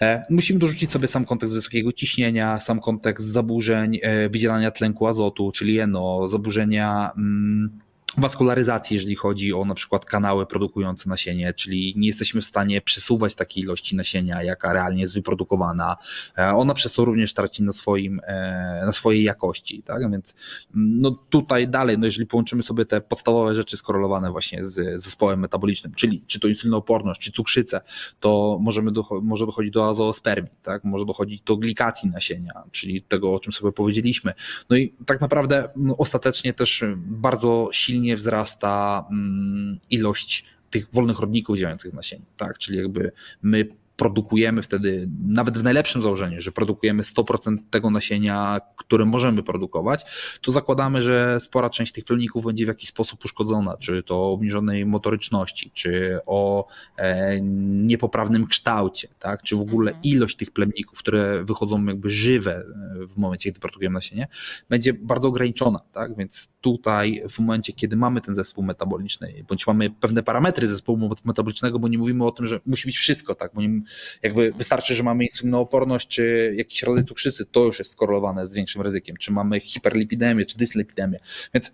E, musimy dorzucić sobie sam kontekst wysokiego ciśnienia, sam kontekst zaburzeń e, wydzielania tlenku azotu, czyli no, zaburzenia. Mm, waskularyzacji, jeżeli chodzi o na przykład kanały produkujące nasienie, czyli nie jesteśmy w stanie przesuwać takiej ilości nasienia, jaka realnie jest wyprodukowana. E, ona przez to również traci na, swoim, e, na swojej jakości. Tak? Więc mm, no tutaj dalej, no jeżeli połączymy sobie te podstawowe rzeczy skorelowane właśnie z zespołem metabolicznym, czyli czy to insulinooporność, czy cukrzycę, to możemy docho może dochodzić do azoospermii, tak? może dochodzić do glikacji nasienia, czyli tego, o czym sobie powiedzieliśmy. No i tak naprawdę no, ostatecznie też bardzo silnie silnie wzrasta mm, ilość tych wolnych rodników działających w nasieniu, tak? Czyli jakby my produkujemy wtedy, nawet w najlepszym założeniu, że produkujemy 100% tego nasienia, które możemy produkować, to zakładamy, że spora część tych plemników będzie w jakiś sposób uszkodzona, czy to o obniżonej motoryczności, czy o e, niepoprawnym kształcie, tak? czy w ogóle mhm. ilość tych plemników, które wychodzą jakby żywe e, w momencie, kiedy produkujemy nasienie, będzie bardzo ograniczona. Tak? Więc tutaj w momencie, kiedy mamy ten zespół metaboliczny, bądź mamy pewne parametry zespołu metabolicznego, bo nie mówimy o tym, że musi być wszystko, tak? bo nie, jakby wystarczy, że mamy insulinooporność czy jakiś rodzaj cukrzycy, to już jest skorelowane z większym ryzykiem, czy mamy hiperlipidemię, czy dyslipidemię, więc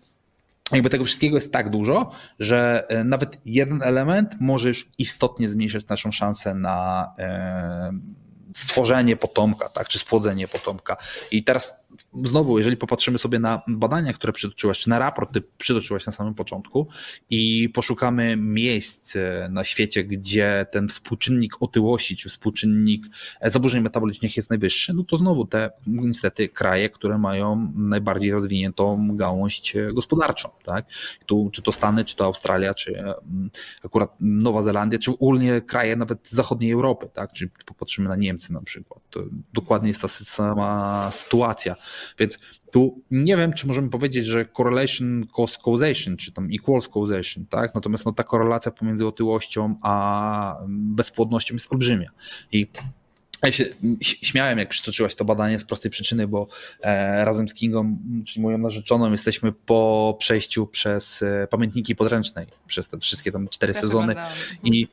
jakby tego wszystkiego jest tak dużo, że e, nawet jeden element może już istotnie zmniejszyć naszą szansę na e, stworzenie potomka, tak, czy spłodzenie potomka. I teraz znowu, jeżeli popatrzymy sobie na badania, które przytoczyłaś, czy na raport, który przytoczyłaś na samym początku i poszukamy miejsc na świecie, gdzie ten współczynnik otyłości, czy współczynnik zaburzeń metabolicznych jest najwyższy, no to znowu te niestety kraje, które mają najbardziej rozwiniętą gałąź gospodarczą, tak? Tu, czy to Stany, czy to Australia, czy akurat Nowa Zelandia, czy ogólnie kraje nawet zachodniej Europy, tak? Czy popatrzymy na Niemcy na przykład. To dokładnie jest ta sama sytuacja. Więc tu nie wiem, czy możemy powiedzieć, że correlation cost causation, czy tam equals causation, tak? Natomiast no, ta korelacja pomiędzy otyłością a bezpłodnością jest olbrzymia. I ja się śmiałem, jak przytoczyłaś to badanie z prostej przyczyny, bo e, razem z Kingą, czyli moją narzeczoną, jesteśmy po przejściu przez e, pamiętniki podręcznej, przez te wszystkie tam cztery sezony. I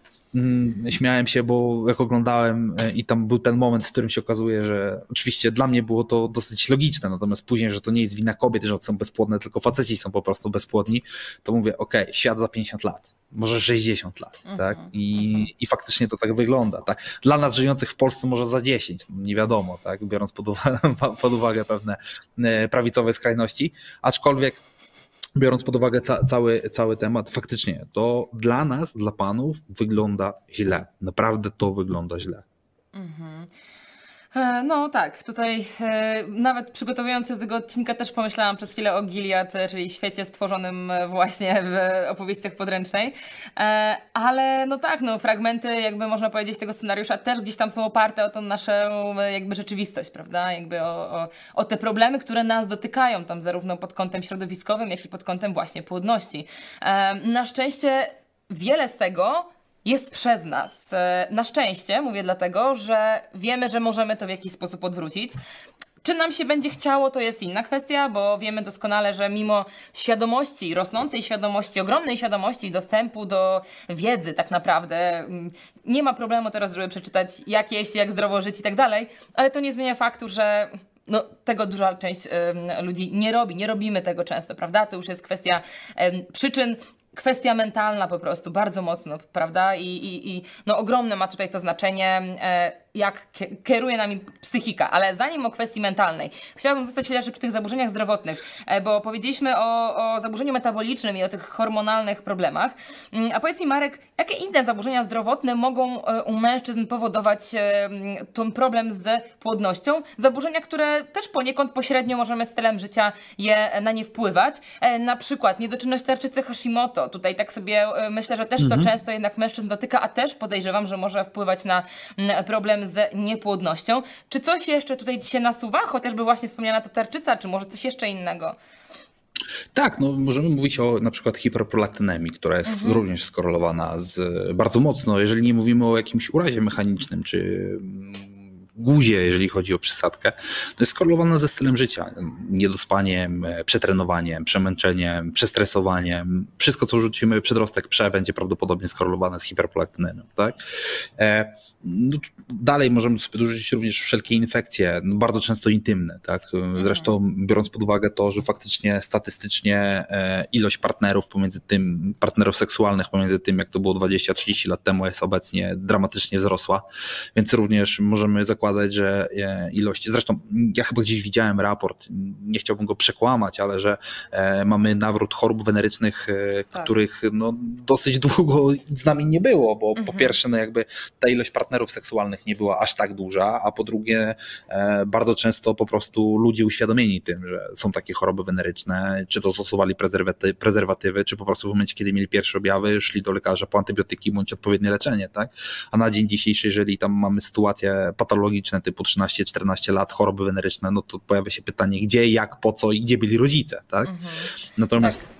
śmiałem się, bo jak oglądałem e, i tam był ten moment, w którym się okazuje, że oczywiście dla mnie było to dosyć logiczne, natomiast później, że to nie jest wina kobiet, że są bezpłodne, tylko faceci są po prostu bezpłodni, to mówię, okej, okay, świat za 50 lat, może 60 lat, mhm, tak? I, mhm. I faktycznie to tak wygląda, tak? Dla nas żyjących w Polsce może za 10, no nie wiadomo, tak? Biorąc pod uwagę, pod uwagę pewne e, prawicowe skrajności, aczkolwiek biorąc pod uwagę ca cały, cały temat, faktycznie to dla nas, dla panów wygląda źle. Naprawdę to wygląda źle. Mhm. E, no tak, tutaj e, nawet przygotowując się do tego odcinka też pomyślałam przez chwilę o Gilead, e, czyli świecie stworzonym właśnie w opowieściach podręcznej. Ale no tak, no fragmenty jakby można powiedzieć tego scenariusza też gdzieś tam są oparte o tą naszą jakby rzeczywistość, prawda? Jakby o, o, o te problemy, które nas dotykają tam zarówno pod kątem środowiskowym, jak i pod kątem właśnie płodności. Na szczęście wiele z tego jest przez nas. E, na szczęście, mówię dlatego, że wiemy, że możemy to w jakiś sposób odwrócić. Czy nam się będzie chciało, to jest inna kwestia, bo wiemy doskonale, że mimo świadomości, rosnącej świadomości, ogromnej świadomości dostępu do wiedzy, tak naprawdę, mm, nie ma problemu teraz, żeby przeczytać, jak jeść, jak zdrowo żyć i tak dalej, ale to nie zmienia faktu, że no, tego duża część y, ludzi nie robi, nie robimy tego często, prawda? To już jest kwestia y, przyczyn kwestia mentalna po prostu, bardzo mocno, prawda? I, i, i no ogromne ma tutaj to znaczenie. Jak kieruje nami psychika. Ale zanim o kwestii mentalnej, chciałabym zostać chwilę przy tych zaburzeniach zdrowotnych, e, bo powiedzieliśmy o, o zaburzeniu metabolicznym i o tych hormonalnych problemach. Mm, a powiedz mi, Marek, jakie inne zaburzenia zdrowotne mogą e, u mężczyzn powodować e, ten problem z płodnością? Zaburzenia, które też poniekąd pośrednio możemy stylem życia je na nie wpływać. Na przykład niedoczynność tarczycy Hashimoto. Tutaj tak sobie myślę, że też mhm. to często jednak mężczyzn dotyka, a też podejrzewam, że może wpływać na problem z niepłodnością. Czy coś jeszcze tutaj się nasuwa? Chociażby właśnie wspomniana ta tarczyca, czy może coś jeszcze innego? Tak, no możemy mówić o na przykład hiperprolaktynemii, która jest mhm. również skorelowana z bardzo mocno, jeżeli nie mówimy o jakimś urazie mechanicznym, czy guzie, jeżeli chodzi o przysadkę, to jest skorelowane ze stylem życia. Niedospaniem, przetrenowaniem, przemęczeniem, przestresowaniem. Wszystko, co rzucimy przedrostek prze, będzie prawdopodobnie skorelowane z hiperprolaktynemem. Tak? No, dalej możemy sobie dorzucić również wszelkie infekcje, no, bardzo często intymne. Tak? Mhm. Zresztą biorąc pod uwagę to, że faktycznie statystycznie e, ilość partnerów pomiędzy tym, partnerów seksualnych pomiędzy tym, jak to było 20-30 lat temu, jest obecnie dramatycznie wzrosła, więc również możemy zakładać, że e, ilość, zresztą ja chyba gdzieś widziałem raport, nie chciałbym go przekłamać, ale że e, mamy nawrót chorób wenerycznych, tak. których no, dosyć długo z nami nie było, bo mhm. po pierwsze no jakby ta ilość partnerów partnerów seksualnych nie była aż tak duża, a po drugie e, bardzo często po prostu ludzie uświadomieni tym, że są takie choroby weneryczne, czy to stosowali prezerwaty, prezerwatywy, czy po prostu w momencie, kiedy mieli pierwsze objawy, szli do lekarza po antybiotyki bądź odpowiednie leczenie, tak? A na dzień dzisiejszy, jeżeli tam mamy sytuacje patologiczne typu 13-14 lat, choroby weneryczne, no to pojawia się pytanie, gdzie, jak, po co i gdzie byli rodzice, tak? Mhm. Natomiast tak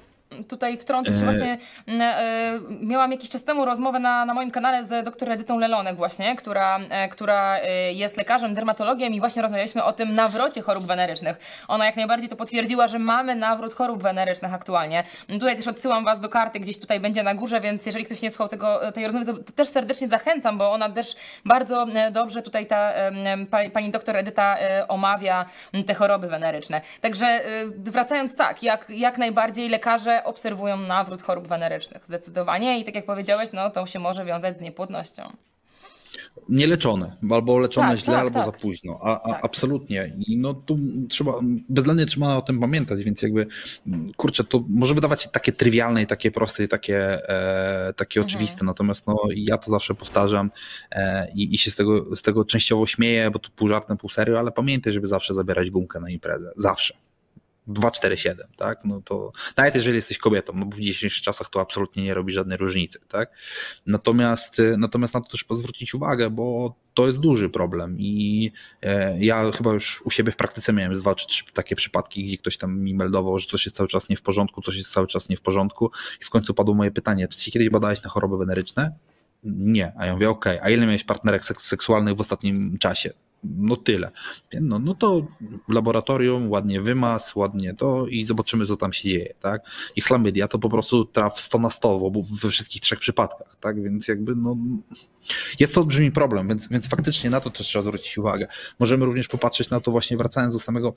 tutaj wtrącę się e. właśnie, e, miałam jakiś czas temu rozmowę na, na moim kanale z dr Edytą Lelonek właśnie, która, e, która jest lekarzem, dermatologiem i właśnie rozmawialiśmy o tym nawrocie chorób wenerycznych. Ona jak najbardziej to potwierdziła, że mamy nawrót chorób wenerycznych aktualnie. Tutaj też odsyłam Was do karty, gdzieś tutaj będzie na górze, więc jeżeli ktoś nie słuchał tego, tej rozmowy, to też serdecznie zachęcam, bo ona też bardzo dobrze tutaj ta pani doktor Edyta omawia te choroby weneryczne. Także wracając tak, jak, jak najbardziej lekarze obserwują nawrót chorób wenerycznych. Zdecydowanie i tak jak powiedziałeś, no to się może wiązać z niepłodnością. Nieleczone, albo leczone tak, źle, tak, albo tak. za późno. A, a tak. absolutnie. I no tu trzeba, bezwzględnie trzeba o tym pamiętać, więc jakby kurczę, to może wydawać się takie trywialne i takie proste i takie, e, takie mhm. oczywiste, natomiast no ja to zawsze powtarzam e, i, i się z tego, z tego częściowo śmieję, bo to pół żartem, pół serio, ale pamiętaj, żeby zawsze zabierać gumkę na imprezę. Zawsze 247, tak? No to nawet jeżeli jesteś kobietą, no bo w dzisiejszych czasach to absolutnie nie robi żadnej różnicy, tak? Natomiast, natomiast na to też zwrócić uwagę, bo to jest duży problem i e, ja chyba już u siebie w praktyce miałem dwa czy trzy takie przypadki, gdzie ktoś tam mi meldował, że coś jest cały czas nie w porządku, coś jest cały czas nie w porządku i w końcu padło moje pytanie, czy ci kiedyś badałeś na choroby weneryczne? Nie, a ja mówię, okej, okay. a ile miałeś partnerek seksualnych w ostatnim czasie? No tyle. No, no to laboratorium ładnie wymaz, ładnie to i zobaczymy, co tam się dzieje, tak? I chlamydia to po prostu traf 100 na 100 we wszystkich trzech przypadkach, tak? Więc jakby no... Jest to olbrzymi problem, więc, więc faktycznie na to też trzeba zwrócić uwagę. Możemy również popatrzeć na to właśnie wracając do samego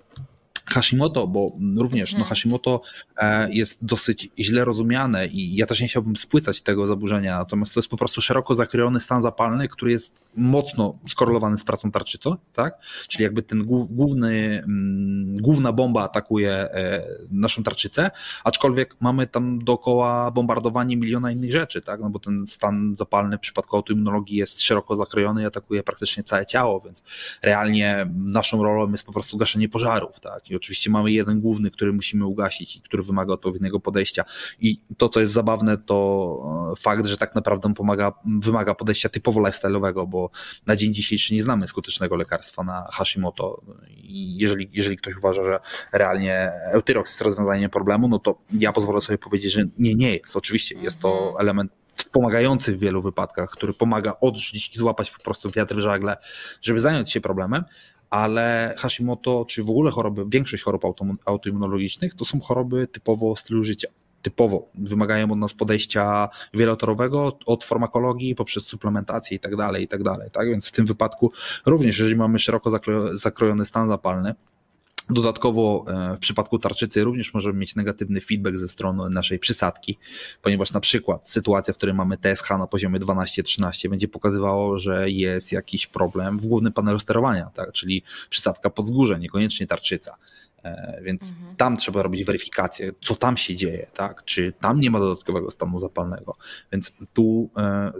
Hashimoto, bo również no mhm. Hashimoto e, jest dosyć źle rozumiane i ja też nie chciałbym spłycać tego zaburzenia, natomiast to jest po prostu szeroko zakrojony stan zapalny, który jest mocno skorelowany z pracą tarczycą, tak? Czyli jakby ten główny, mm, główna bomba atakuje e, naszą tarczycę, aczkolwiek mamy tam dookoła bombardowanie miliona innych rzeczy, tak? No bo ten stan zapalny w przypadku autoimmunologii jest szeroko zakrojony i atakuje praktycznie całe ciało, więc realnie naszą rolą jest po prostu gaszenie pożarów, tak? I oczywiście mamy jeden główny, który musimy ugasić i który wymaga odpowiedniego podejścia. I to, co jest zabawne, to e, fakt, że tak naprawdę pomaga, wymaga podejścia typowo lifestyle'owego, bo na dzień dzisiejszy nie znamy skutecznego lekarstwa na Hashimoto. I jeżeli, jeżeli ktoś uważa, że realnie Eutyrox jest rozwiązaniem problemu, no to ja pozwolę sobie powiedzieć, że nie, nie jest. Oczywiście jest to mhm. element wspomagający w wielu wypadkach, który pomaga odrzucić i złapać po prostu wiatr w żagle, żeby zająć się problemem, ale Hashimoto, czy w ogóle choroby, większość chorób autoimmunologicznych to są choroby typowo stylu życia. Typowo wymagają od nas podejścia wielotorowego od farmakologii poprzez suplementację i tak dalej, i tak dalej. Tak? Więc w tym wypadku również, jeżeli mamy szeroko zakrojony stan zapalny, Dodatkowo e, w przypadku tarczycy również możemy mieć negatywny feedback ze strony naszej przysadki, ponieważ na przykład sytuacja, w której mamy TSH na poziomie 12-13 będzie pokazywało, że jest jakiś problem w głównym panelu sterowania, tak? czyli przysadka pod wzgórze, niekoniecznie tarczyca. E, więc mhm. tam trzeba robić weryfikację, co tam się dzieje, tak? czy tam nie ma dodatkowego stanu zapalnego. Więc tu e,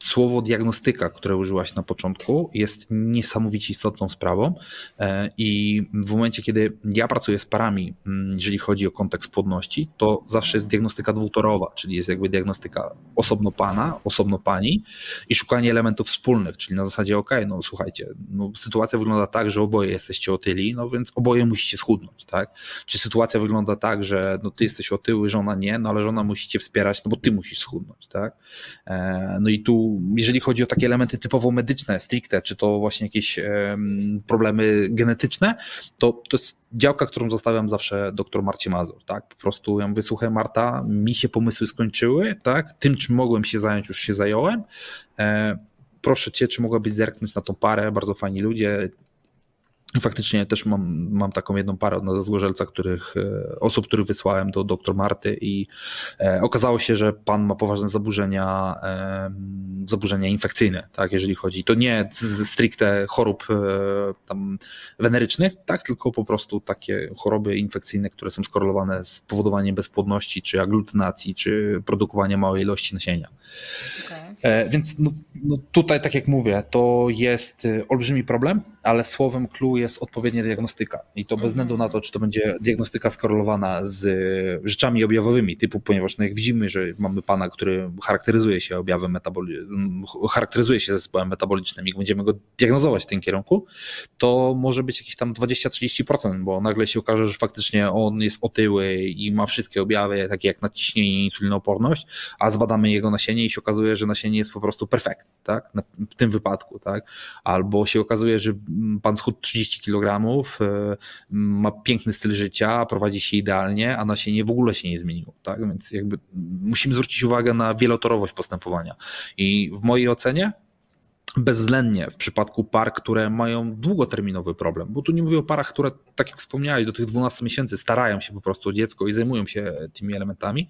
słowo diagnostyka, które użyłaś na początku, jest niesamowicie istotną sprawą e, i w momencie, kiedy ja pracuję z parami, mm, jeżeli chodzi o kontekst płodności, to zawsze jest diagnostyka dwutorowa, czyli jest jakby diagnostyka osobno pana, osobno pani i szukanie elementów wspólnych, czyli na zasadzie, ok, no słuchajcie, no, sytuacja wygląda tak, że oboje jesteście otyli, no więc oboje musicie schudnąć, tak? Czy sytuacja wygląda tak, że no ty jesteś otyły, żona nie, no ale żona musicie wspierać, no bo ty musisz schudnąć, tak? E, no i tu jeżeli chodzi o takie elementy typowo medyczne, stricte, czy to właśnie jakieś problemy genetyczne, to to jest działka, którą zostawiam zawsze doktor Marcie Mazur, tak? Po prostu ja mówię, Marta, mi się pomysły skończyły, tak? Tym, czym mogłem się zająć, już się zająłem. E, proszę cię, czy mogłabyś zerknąć na tą parę, bardzo fajni ludzie, Faktycznie też mam, mam taką jedną parę od Zgorzelca, których, e, osób, których wysłałem do doktor Marty i e, okazało się, że pan ma poważne zaburzenia, e, zaburzenia infekcyjne, tak, jeżeli chodzi, to nie z stricte chorób e, tam wenerycznych, tak, tylko po prostu takie choroby infekcyjne, które są skorelowane z powodowaniem bezpłodności, czy aglutynacji, czy produkowania małej ilości nasienia. Okay. E, więc no, no tutaj, tak jak mówię, to jest e, olbrzymi problem, ale słowem clue jest odpowiednia diagnostyka. I to bez względu na to, czy to będzie diagnostyka skorelowana z rzeczami objawowymi, typu, ponieważ no jak widzimy, że mamy pana, który charakteryzuje się objawem metaboli- charakteryzuje się zespołem metabolicznym i będziemy go diagnozować w tym kierunku, to może być jakieś tam 20-30%, bo nagle się okaże, że faktycznie on jest otyły i ma wszystkie objawy, takie jak nadciśnienie i insulinooporność, a zbadamy jego nasienie i się okazuje, że nasienie nie jest po prostu perfekt, tak? W tym wypadku, tak? Albo się okazuje, że pan schudł 30 kg, e, ma piękny styl życia, prowadzi się idealnie, a nasienie w ogóle się nie zmieniło, tak? Więc jakby musimy zwrócić uwagę na wielotorowość postępowania. I w mojej ocenie bezwzględnie w przypadku par, które mają długoterminowy problem, bo tu nie mówię o parach, które, tak jak wspomniałeś, do tych 12 miesięcy starają się po prostu o dziecko i zajmują się tymi elementami,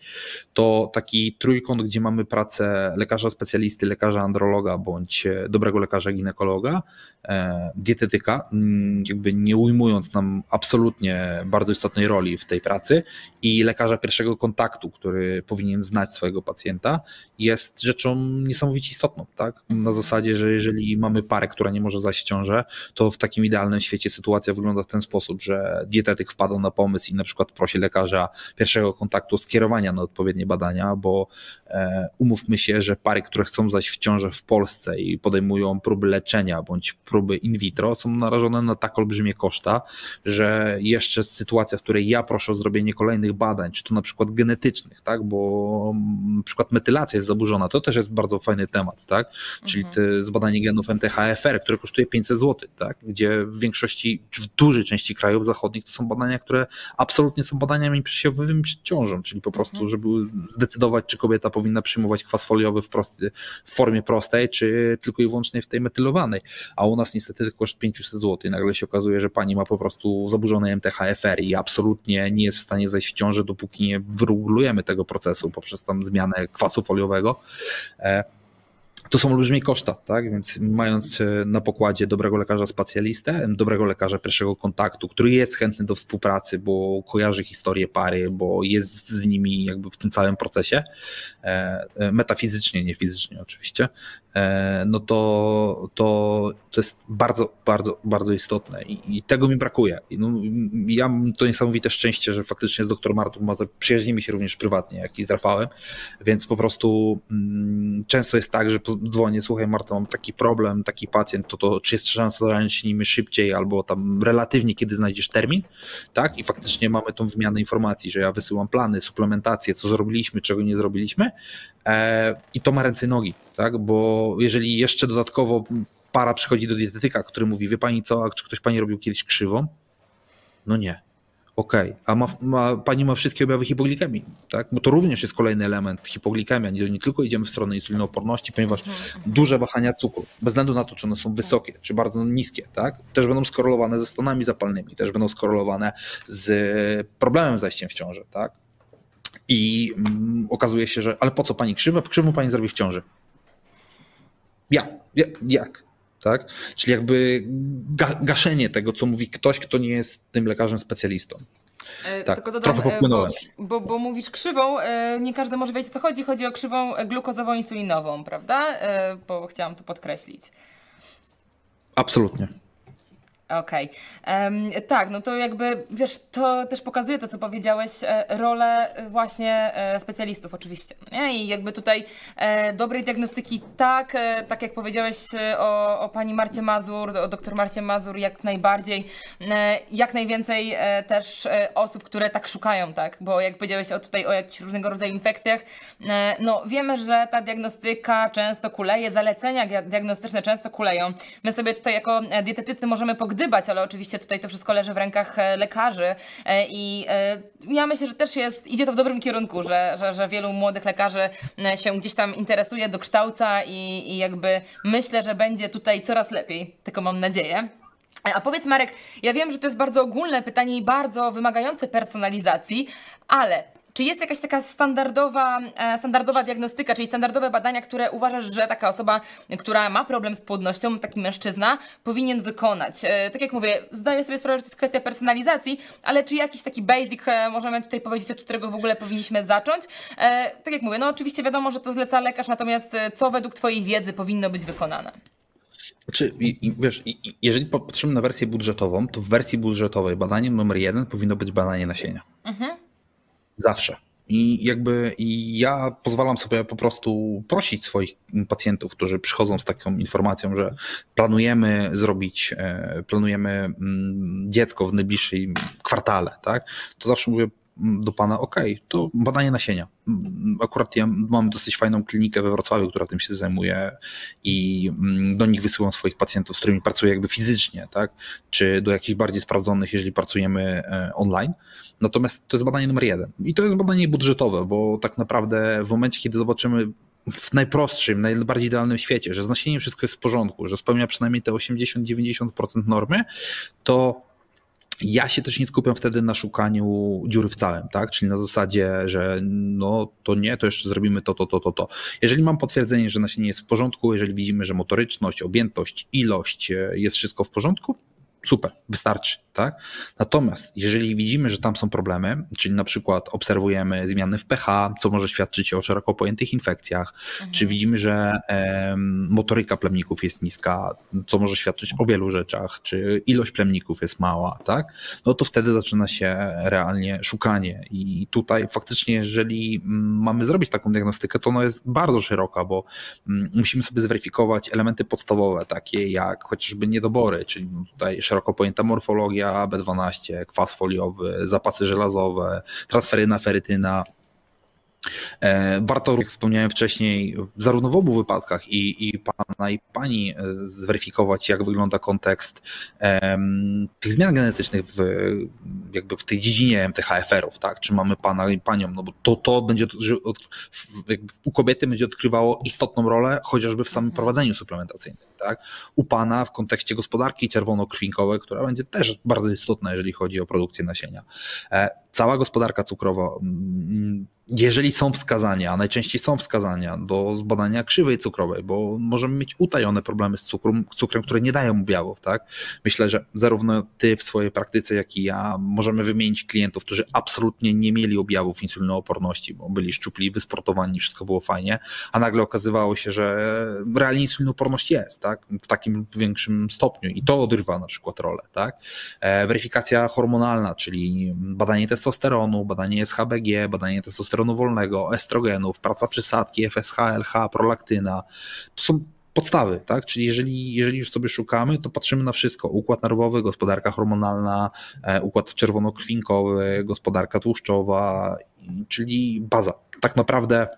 to taki trójkąt, gdzie mamy pracę lekarza specjalisty, lekarza androloga bądź dobrego lekarza ginekologa, e, dietetyka, mm, jakby nie ujmując nam absolutnie bardzo istotnej roli w tej pracy i lekarza pierwszego kontaktu, który powinien znać swojego pacjenta, jest rzeczą niesamowicie istotną, tak? Na zasadzie, że jeżeli mamy parę, która nie może zajść ciążę, to w takim idealnym świecie sytuacja wygląda w ten sposób, że dietetyk wpada na pomysł i na przykład prosi lekarza pierwszego kontaktu o skierowania na odpowiednie badania, bo umówmy się, że pary, które chcą zajść w ciążę w Polsce i podejmują próby leczenia bądź próby in vitro, są narażone na tak olbrzymie koszta, że jeszcze sytuacja, w której ja proszę o zrobienie kolejnych badań, czy to na przykład genetycznych, tak, bo na przykład metylacja jest zaburzona, to też jest bardzo fajny temat, tak, czyli mhm. te zbadanie genów MTHFR, które kosztuje 500 zł, tak? gdzie w większości, w dużej części krajów zachodnich to są badania, które absolutnie są badaniami przesiewowymi przed ciążą, czyli po prostu, mhm. żeby zdecydować, czy kobieta powinna przyjmować kwas foliowy w, prosty, w formie prostej, czy tylko i wyłącznie w tej metylowanej, a u nas niestety koszt 500 zł i nagle się okazuje, że pani ma po prostu zaburzone MTHFR i absolutnie nie jest w stanie zejść w ciążę, dopóki nie wyregulujemy tego procesu poprzez tam zmianę kwasu foliowego. To są olbrzymie koszta, tak? Więc mając e, na pokładzie dobrego lekarza specjalistę, dobrego lekarza pierwszego kontaktu, który jest chętny do współpracy, bo kojarzy historię pary, bo jest z nimi jakby w tym całym procesie, e, e, metafizycznie, nie fizycznie oczywiście, no to, to, to jest bardzo, bardzo, bardzo istotne i, i tego mi brakuje. No, ja mam to niesamowite szczęście, że faktycznie z doktorem Martą przyjaźnimy się również prywatnie, jak i z Rafałem, więc po prostu mm, często jest tak, że dzwonię, słuchaj Marta, mam taki problem, taki pacjent, to, to czy jest szansa zająć się nimi szybciej albo tam relatywnie, kiedy znajdziesz termin, tak? I faktycznie mamy tą wymianę informacji, że ja wysyłam plany, suplementację, co zrobiliśmy, czego nie zrobiliśmy e, i to ma ręce i nogi, tak? Bo jeżeli jeszcze dodatkowo para przychodzi do dietetyka, który mówi, wie pani co, a czy ktoś pani robił kiedyś krzywą? No nie Okej, okay. a ma, ma, pani ma wszystkie objawy hipoglikemii, tak? Bo to również jest kolejny element hipoglikemia. Nie, nie tylko idziemy w stronę insulinooporności, ponieważ mhm, duże wahania cukru, bez względu na to, czy one są wysokie, czy bardzo niskie, tak? Też będą skorelowane ze stanami zapalnymi, też będą skorelowane z problemem zajściem w ciążę, tak? I mm, okazuje się, że ale po co pani krzywa? Krzywą pani zrobi w ciąży. Jak? Jak? Jak? Tak? Czyli jakby ga gaszenie tego, co mówi ktoś, kto nie jest tym lekarzem specjalistą. E, tak, Tylko dodam, trochę popłynąłem. Bo, bo, bo, mówisz krzywą, e, nie każdy może wiedzieć, co chodzi. Chodzi o krzywą glukozową-insulinową, prawda? E, bo chciałam to podkreślić. Absolutnie. Okej. Tak, no to jakby, wiesz, to też pokazuje to, co powiedziałeś, e, rolę e, właśnie e, specjalistów oczywiście, no nie? I jakby tutaj e, dobrej diagnostyki tak, e, tak jak powiedziałeś o, o pani Marcie Mazur, o doktor Marcie Mazur, jak najbardziej, e, jak najwięcej e, też e, osób, które tak szukają, tak? Bo jak powiedziałeś o tutaj o jakichś różnego rodzaju infekcjach, e, no wiemy, że ta diagnostyka często kuleje, zalecenia dia- diagnostyczne często kuleją. My sobie tutaj jako dietetycy możemy pogdybać, ale oczywiście tutaj to wszystko leży w rękach e, lekarzy e, i e, ja myślę, że też jest, idzie to w dobrym kierunku, że, że, że wielu młodych lekarzy się gdzieś tam interesuje, dokształca i, i jakby myślę, że będzie tutaj coraz lepiej, tylko mam nadzieję. A powiedz Marek, ja wiem, że to jest bardzo ogólne pytanie i bardzo wymagające personalizacji, ale czy jest jakaś taka standardowa, e, standardowa diagnostyka, czyli standardowe badania, które uważasz, że taka osoba, która ma problem z płodnością, taki mężczyzna, powinien wykonać? E, Tak jak mówię, zdaję sobie sprawę, że to jest kwestia personalizacji, ale czy jakiś taki basic e, możemy tutaj powiedzieć, od którego w ogóle powinniśmy zacząć? Tak jak mówię, no oczywiście wiadomo, że to zleca lekarz, natomiast co według Twojej wiedzy powinno być wykonane? I, wiesz, jeżeli popatrzymy na wersję budżetową, to w wersji budżetowej badaniem numer jeden powinno być badanie nasienia. Zawsze. I jakby ja pozwalam sobie po prostu prosić swoich pacjentów, którzy przychodzą z taką informacją, że planujemy zrobić, e, planujemy mm, dziecko w najbliższym kwartale, tak? To zawsze mówię do pana, ok, to badanie nasienia. Akurat ja mam dosyć fajną klinikę we Wrocławiu, która tym się zajmuje i mm, do nich wysyłam swoich pacjentów, z którymi pracuję jakby fizycznie, tak? Czy do jakichś bardziej sprawdzonych, jeżeli pracujemy e, online. Natomiast to jest badanie numer jeden. I to jest badanie budżetowe, bo tak naprawdę w momencie, kiedy zobaczymy w najprostszym, najbardziej idealnym świecie, że z nasieniem wszystko jest w porządku, że spełnia przynajmniej te 80-90% normy, to ja się też nie skupiam wtedy na szukaniu dziury w całym, tak? Czyli na zasadzie, że no to nie, to jeszcze zrobimy to, to, to, to, to. Jeżeli mam potwierdzenie, że nasienie jest w porządku, jeżeli widzimy, że motoryczność, objętość, ilość e, jest wszystko w porządku, super, wystarczy, tak? Natomiast jeżeli widzimy, że tam są problemy, czyli na przykład obserwujemy zmiany w pH, co może świadczyć o szeroko pojętych infekcjach, czy widzimy, że motoryka plemników jest niska, co może świadczyć o wielu rzeczach, czy ilość plemników jest mała, tak? No to wtedy zaczyna się realnie szukanie i tutaj faktycznie, jeżeli mm, mamy zrobić taką diagnostykę, to ona jest bardzo szeroka, bo mm, musimy sobie zweryfikować elementy podstawowe, takie jak chociażby niedobory, czyli tutaj szeroko pojęta morfologia, B12, kwas foliowy, zapasy żelazowe, transferyna, ferytyna. E, Warto, jak wspomniałem wcześniej, zarówno w obu wypadkach i, i pana i pani e, zweryfikować, jak wygląda kontekst em, tych zmian genetycznych w, jakby w tej dziedzinie MTHFR-ów, tak? Czy mamy pana i panią, no bo to, to będzie od, u kobiety będzie odgrywało istotną rolę, chociażby w samym prowadzeniu suplementacyjnym, tak? U pana w kontekście gospodarki czerwonokrwinkowej, która będzie też bardzo istotna, jeżeli chodzi o produkcję nasienia. E, Cała gospodarka cukrowa, mm, jeżeli są wskazania, a najczęściej są wskazania do zbadania krzywej cukrowej, bo możemy mieć utajone problemy z cukrem, cukrem które nie dają objawów, tak? Myślę, że zarówno ty w swojej praktyce, jak i ja możemy wymienić klientów, którzy absolutnie nie mieli objawów insulinooporności, bo byli szczupli, wysportowani, wszystko było fajnie, a nagle okazywało się, że realnie insulinooporność jest, tak? W takim większym stopniu i to odrywa na przykład rolę, tak? E, Weryfikacja hormonalna, czyli badanie testosteronu, badanie SHBG, badanie testosteronu wolnego, estrogenów, praca przysadki, FSH, LH, prolaktyna. To są podstawy, tak? Czyli jeżeli, jeżeli już sobie szukamy, to patrzymy na wszystko. Układ nerwowy, gospodarka hormonalna, e, układ czerwonokrwinkowy, gospodarka tłuszczowa, czyli baza. Tak naprawdę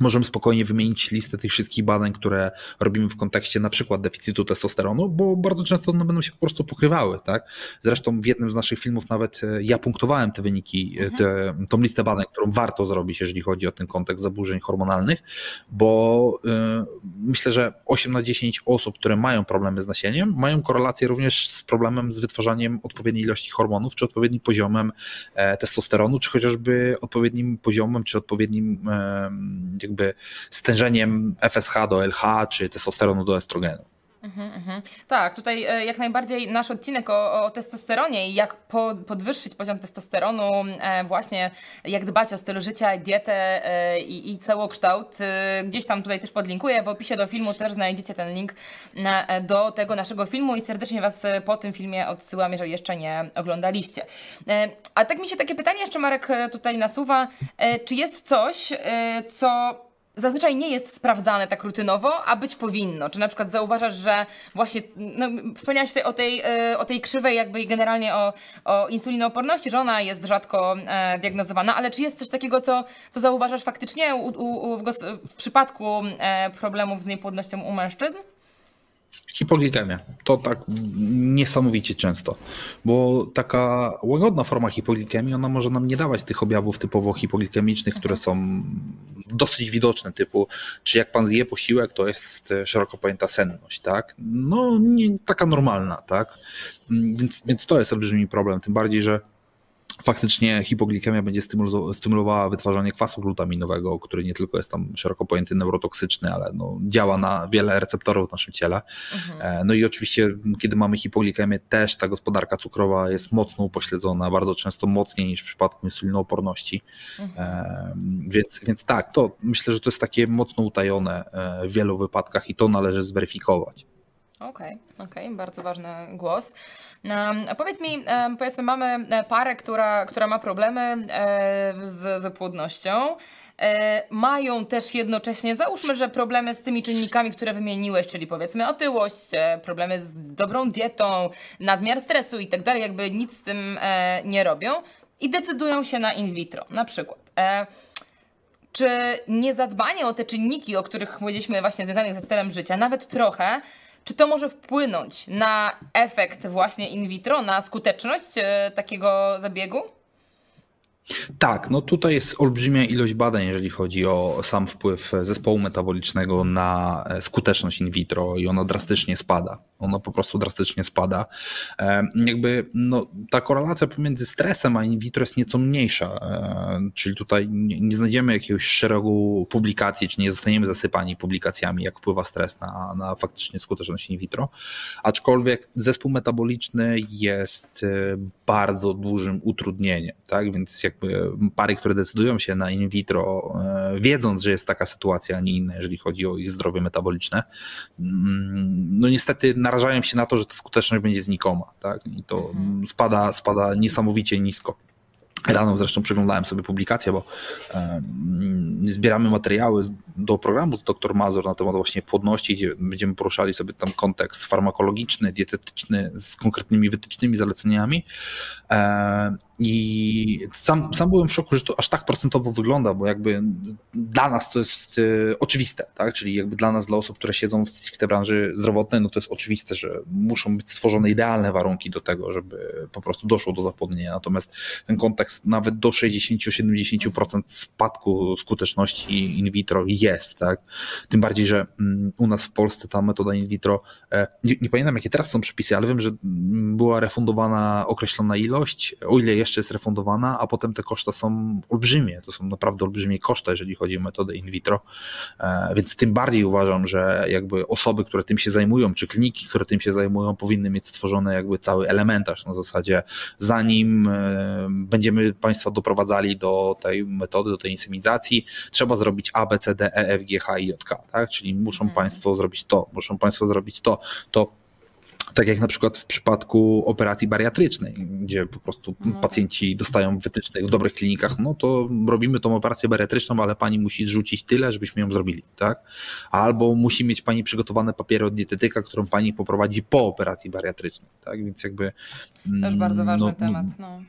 możemy spokojnie wymienić listę tych wszystkich badań, które robimy w kontekście na przykład deficytu testosteronu, bo bardzo często one będą się po prostu pokrywały, tak? Zresztą w jednym z naszych filmów nawet e, ja punktowałem te wyniki, e, te, tą listę badań, którą warto zrobić, jeżeli chodzi o ten kontekst zaburzeń hormonalnych, bo y, myślę, że 8 na 10 osób, które mają problemy z nasieniem, mają korelację również z problemem z wytwarzaniem odpowiedniej ilości hormonów, czy odpowiednim poziomem e, testosteronu, czy chociażby odpowiednim poziomem, czy odpowiednim e, jakby stężeniem FSH do LH, czy testosteronu do estrogenu. Mhm, mhm. Tak, tutaj e, jak najbardziej nasz odcinek o, o testosteronie i jak po, podwyższyć poziom testosteronu, e, właśnie jak dbać o styl życia, dietę e, i, i całokształt. Gdzieś tam tutaj też podlinkuję, w opisie do filmu też znajdziecie ten link na, do tego naszego filmu i serdecznie Was po tym filmie odsyłam, jeżeli jeszcze nie oglądaliście. A tak mi się takie pytanie jeszcze Marek tutaj nasuwa, czy jest coś, co zazwyczaj nie jest sprawdzane tak rutynowo, a być powinno. Czy na przykład zauważasz, że właśnie, no, wspomniałaś tutaj o tej, e, o tej krzywej jakby generalnie o, o insulinooporności, że ona jest rzadko e, diagnozowana, ale czy jest coś takiego, co, co zauważasz faktycznie u, u, w, w, przypadku e, problemów z niepłodnością u mężczyzn? Hipoglikemia. To tak niesamowicie często, bo taka łagodna forma hipoglikemii, ona może nam nie dawać tych objawów typowo hipoglikemicznych, które są dosyć widoczne, typu czy jak pan zje posiłek, to jest szeroko pojęta senność, tak? No nie, taka normalna, tak? Więc, więc to jest olbrzymi problem, tym bardziej, że faktycznie hipoglikemia będzie stymulowała wytwarzanie kwasu glutaminowego, który nie tylko jest tam szeroko pojęty neurotoksyczny, ale no, działa na wiele receptorów w naszym ciele. Mhm. E, no i oczywiście, kiedy mamy hipoglikemię, też ta gospodarka cukrowa jest mocno upośledzona, bardzo często mocniej niż w przypadku insulinooporności. Mhm. E, więc, więc tak, to myślę, że to jest takie mocno utajone e, w wielu wypadkach i to należy zweryfikować. Okej, okay, okej, okay, bardzo ważny głos. Um, powiedz mi, um, powiedzmy, mamy e, parę, która, która ma problemy e, z, z płodnością. E, mają też jednocześnie, załóżmy, że problemy z tymi czynnikami, które wymieniłeś, czyli powiedzmy otyłość, e, problemy z dobrą dietą, nadmiar stresu i tak dalej, jakby nic z tym e, nie robią i decydują się na in vitro, na przykład. E, czy niezadbanie o te czynniki, o których powiedzieliśmy właśnie związanych ze stylem życia, nawet trochę, czy to może wpłynąć na efekt właśnie in vitro, na skuteczność e, takiego zabiegu? Tak, no tutaj jest olbrzymia ilość badań, jeżeli chodzi o sam wpływ zespołu metabolicznego na e, skuteczność in vitro i ona drastycznie spada. Ona po prostu drastycznie spada. E, jakby no, ta korelacja pomiędzy stresem a in vitro jest nieco mniejsza, e, czyli tutaj nie, znajdziemy jakiegoś szeregu publikacji, czy nie zostaniemy zasypani publikacjami, jak wpływa stres na, na faktycznie skuteczność in vitro. Aczkolwiek zespół metaboliczny jest bardzo dużym utrudnieniem, tak? Więc jakby pary, które decydują się na in vitro, e, wiedząc, że jest taka sytuacja, a nie inna, jeżeli chodzi o ich zdrowie metaboliczne, mm, no niestety narażają się na to, że ta skuteczność będzie znikoma, tak? I to mhm. spada, spada niesamowicie nisko. Rano zresztą przeglądałem sobie publikacje, bo e, zbieramy materiały do programu z dr Mazur na temat właśnie płodności, gdzie będziemy poruszali sobie tam kontekst farmakologiczny, dietetyczny z konkretnymi wytycznymi, zaleceniami. E, i sam, sam byłem w szoku, że to aż tak procentowo wygląda, bo jakby dla nas to jest y, oczywiste, tak? Czyli jakby dla nas, dla osób, które siedzą w tej branży zdrowotnej, no to jest oczywiste, że muszą być stworzone idealne warunki do tego, żeby po prostu doszło do zapłodnienia. Natomiast ten kontekst nawet do 60-70% spadku skuteczności in vitro jest, tak? Tym bardziej, że mm, u nas w Polsce ta metoda in vitro, e, nie, nie pamiętam jakie teraz są przepisy, ale wiem, że mm, była refundowana określona ilość, o ile jeszcze jest refundowana, a potem te koszta są olbrzymie. To są naprawdę olbrzymie koszta, jeżeli chodzi o metodę in vitro. E, więc tym bardziej uważam, że jakby osoby, które tym się zajmują, czy kliniki, które tym się zajmują, powinny mieć stworzone jakby cały elementarz na zasadzie, zanim e, będziemy Państwa doprowadzali do tej metody, do tej insemizacji, trzeba zrobić A, B, C, D, E, F, G, H, I, J, K, tak? Czyli muszą hmm. Państwo zrobić to, muszą Państwo zrobić to, to tak jak na przykład w przypadku operacji bariatrycznej, gdzie po prostu no. pacjenci dostają wytycznych w dobrych klinikach, no to robimy tą operację bariatryczną, ale pani musi zrzucić tyle, żebyśmy ją zrobili, tak? Albo musi mieć pani przygotowane papiery od dietetyka, którą pani poprowadzi po operacji bariatrycznej, tak? Więc jakby... Też bardzo mm, ważny no, temat, no.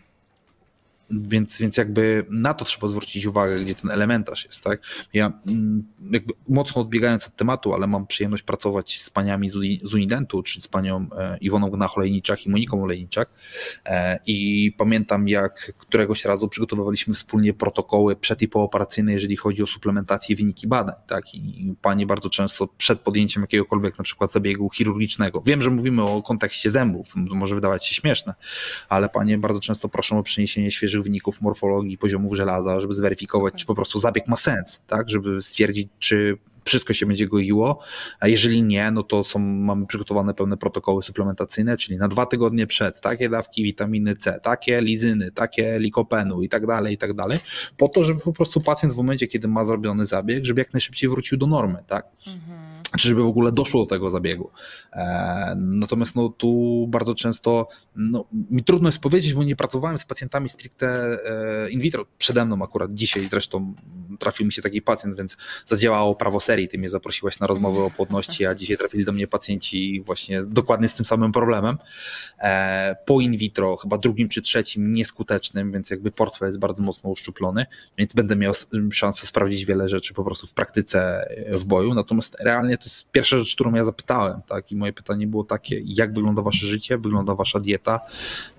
Więc, więc jakby na to trzeba zwrócić uwagę, gdzie ten elementarz jest, tak? Ja mm, jakby mocno odbiegając od tematu, ale mam przyjemność pracować z paniami z Unidentu, czyli z panią e, Iwoną Gnach-Olejniczak i Moniką Olejniczak e, i pamiętam jak któregoś razu przygotowywaliśmy wspólnie protokoły przed i pooperacyjne, jeżeli chodzi o suplementację wyniki badań, tak? I panie bardzo często przed podjęciem jakiegokolwiek na przykład zabiegu chirurgicznego, wiem, że mówimy o kontekście zębów, może wydawać się śmieszne, ale panie bardzo często proszą o przeniesienie świeżych wyników morfologii poziomów żelaza, żeby zweryfikować, czy po prostu zabieg ma sens, tak? Żeby stwierdzić, czy wszystko się będzie goiło, a jeżeli nie, no to są, mamy przygotowane pewne protokoły suplementacyjne, czyli na dwa tygodnie przed, takie dawki witaminy C, takie lizyny, takie likopenu i tak dalej, i tak dalej, po to, żeby po prostu pacjent w momencie, kiedy ma zrobiony zabieg, żeby jak najszybciej wrócił do normy, tak? Mhm czy żeby w ogóle doszło do tego zabiegu. E, natomiast no, tu bardzo często no, mi trudno jest powiedzieć, bo nie pracowałem z pacjentami stricte e, in vitro. Przede mną akurat dzisiaj zresztą trafił mi się taki pacjent, więc zadziałało prawo serii. Ty mnie zaprosiłaś na rozmowę o płodności, a dzisiaj trafili do mnie pacjenci właśnie dokładnie z tym samym problemem. E, po in vitro, chyba drugim czy trzecim nieskutecznym, więc jakby portfel jest bardzo mocno uszczuplony, więc będę miał szansę sprawdzić wiele rzeczy po prostu w praktyce w boju. Natomiast realnie to jest pierwsza rzecz, którą ja zapytałem, tak? I moje pytanie było takie, jak wygląda wasze życie, wygląda wasza dieta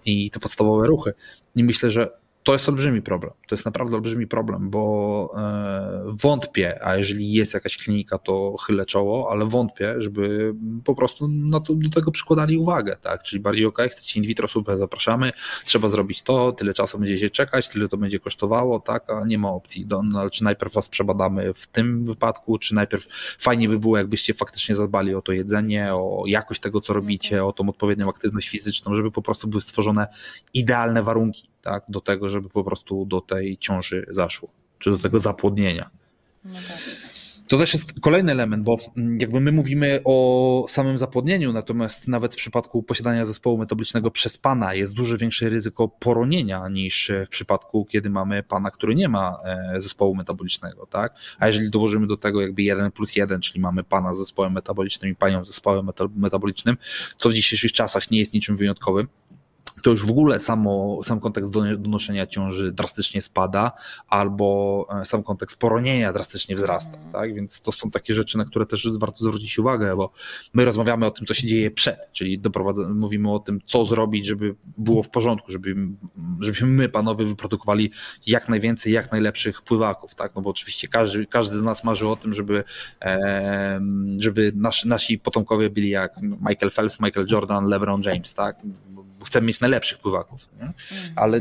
i te podstawowe ruchy. I myślę, że to jest olbrzymi problem. To jest naprawdę olbrzymi problem, bo e, wątpię, a jeżeli jest jakaś klinika, to chylę czoło, ale wątpię, żeby po prostu na to, do tego przykładali uwagę, tak? Czyli bardziej ok, chcecie in vitro, super, zapraszamy, trzeba zrobić to, tyle czasu będziecie czekać, tyle to będzie kosztowało, tak? A nie ma opcji. Do, no, czy najpierw was przebadamy w tym wypadku, czy najpierw fajnie by było, jakbyście faktycznie zadbali o to jedzenie, o jakość tego, co robicie, o tą odpowiednią aktywność fizyczną, żeby po prostu były stworzone idealne warunki tak, do tego, żeby po prostu do tej ciąży zaszło, czy do tego zapłodnienia. No tak. To też jest kolejny element, bo jakby my mówimy o samym zapłodnieniu, natomiast nawet w przypadku posiadania zespołu metabolicznego przez pana jest dużo większe ryzyko poronienia niż w przypadku, kiedy mamy pana, który nie ma e, zespołu metabolicznego, tak? A jeżeli dołożymy do tego jakby jeden plus jeden, czyli mamy pana z zespołem metabolicznym i panią z zespołem metabolicznym, co w dzisiejszych czasach nie jest niczym wyjątkowym, to już w ogóle samo, sam kontekst donoszenia ciąży drastycznie spada, albo e, sam kontekst poronienia drastycznie wzrasta. Mm. Tak? Więc to są takie rzeczy, na które też warto zwrócić uwagę, bo my rozmawiamy o tym, co się dzieje przed, czyli mówimy o tym, co zrobić, żeby było w porządku, żeby, żebyśmy my, panowie, wyprodukowali jak najwięcej, jak najlepszych pływaków. Tak? No bo oczywiście każdy, każdy z nas marzy o tym, żeby, żeby nasi, nasi potomkowie byli jak Michael Phelps, Michael Jordan, LeBron James. Tak? Chcemy mieć najlepszych pływaków, nie? Mhm. ale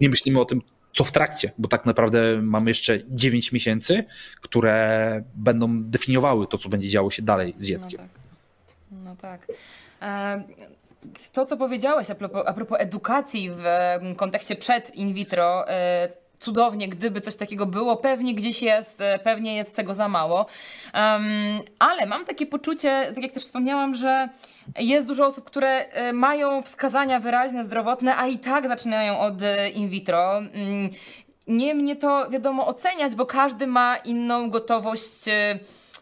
nie myślimy o tym, co w trakcie, bo tak naprawdę mamy jeszcze 9 miesięcy, które będą definiowały to, co będzie działo się dalej z dzieckiem. No tak. No tak. E, to, co powiedziałeś a propos, a propos edukacji w kontekście przed in vitro, e, cudownie, gdyby coś takiego było. Pewnie gdzieś jest, e, pewnie jest tego za mało. Um, ale mam takie poczucie, tak jak też wspomniałam, że jest dużo osób, które e, mają wskazania wyraźne, zdrowotne, a i tak zaczynają od e, in vitro. Mm, nie mnie to wiadomo oceniać, bo każdy ma inną gotowość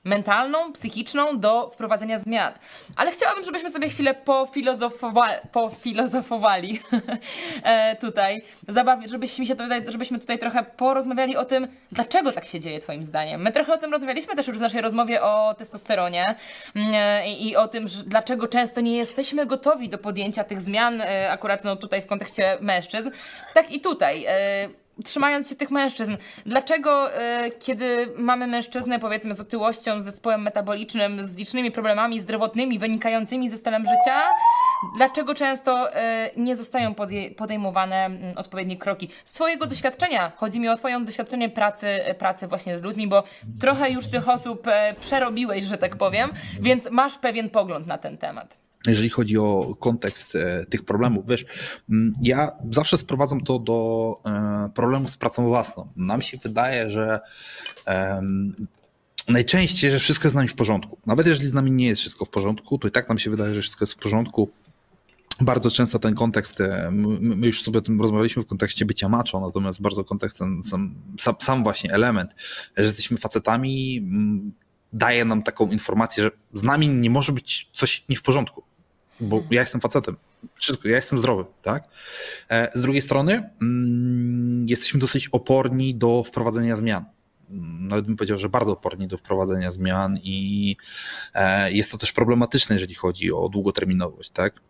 mentalną, psychiczną do wprowadzenia zmian. Ale chciałabym, żebyśmy sobie chwilę pofilozofowali, pofilozofowali e, tutaj, zabawić, żebyśmy, się tutaj, żebyśmy tutaj trochę porozmawiali o tym, dlaczego tak się dzieje Twoim zdaniem. My trochę o tym rozmawialiśmy też już w naszej rozmowie o testosteronie mm, e, i o tym, dlaczego często nie jesteśmy gotowi do podjęcia tych zmian, e, akurat no, tutaj w kontekście mężczyzn. Tak i tutaj trzymając się tych mężczyzn, dlaczego y, kiedy mamy mężczyznę powiedzmy z otyłością, z zespołem metabolicznym, z licznymi problemami zdrowotnymi wynikającymi ze stylem życia, dlaczego często y, nie zostają podejmowane y, odpowiednie kroki? Z Twojego doświadczenia, chodzi mi o Twoją doświadczenie pracy, pracy właśnie z ludźmi, bo trochę już tych osób przerobiłeś, że tak powiem, więc masz pewien pogląd na ten temat jeżeli chodzi o kontekst e, tych problemów. Wiesz, mm, ja zawsze sprowadzam to do e, problemu z pracą własną. Nam się wydaje, że najczęściej, że wszystko jest z nami w porządku. Nawet jeżeli z nami nie jest wszystko w porządku, to i tak nam się wydaje, że wszystko jest w porządku. Bardzo często ten kontekst, e, my już sobie o tym rozmawialiśmy w kontekście bycia macho, natomiast bardzo kontekst ten sam, sam właśnie element, że jesteśmy facetami, daje nam taką informację, że z nami nie może być coś nie w porządku bo ja jestem facetem. Wszystko, ja jestem zdrowy, tak? E, z drugiej strony mm, jesteśmy dosyć oporni do wprowadzenia zmian. Mm, nawet bym powiedział, że bardzo oporni do wprowadzenia zmian i e, jest to też problematyczne, jeżeli chodzi o długoterminowość, tak?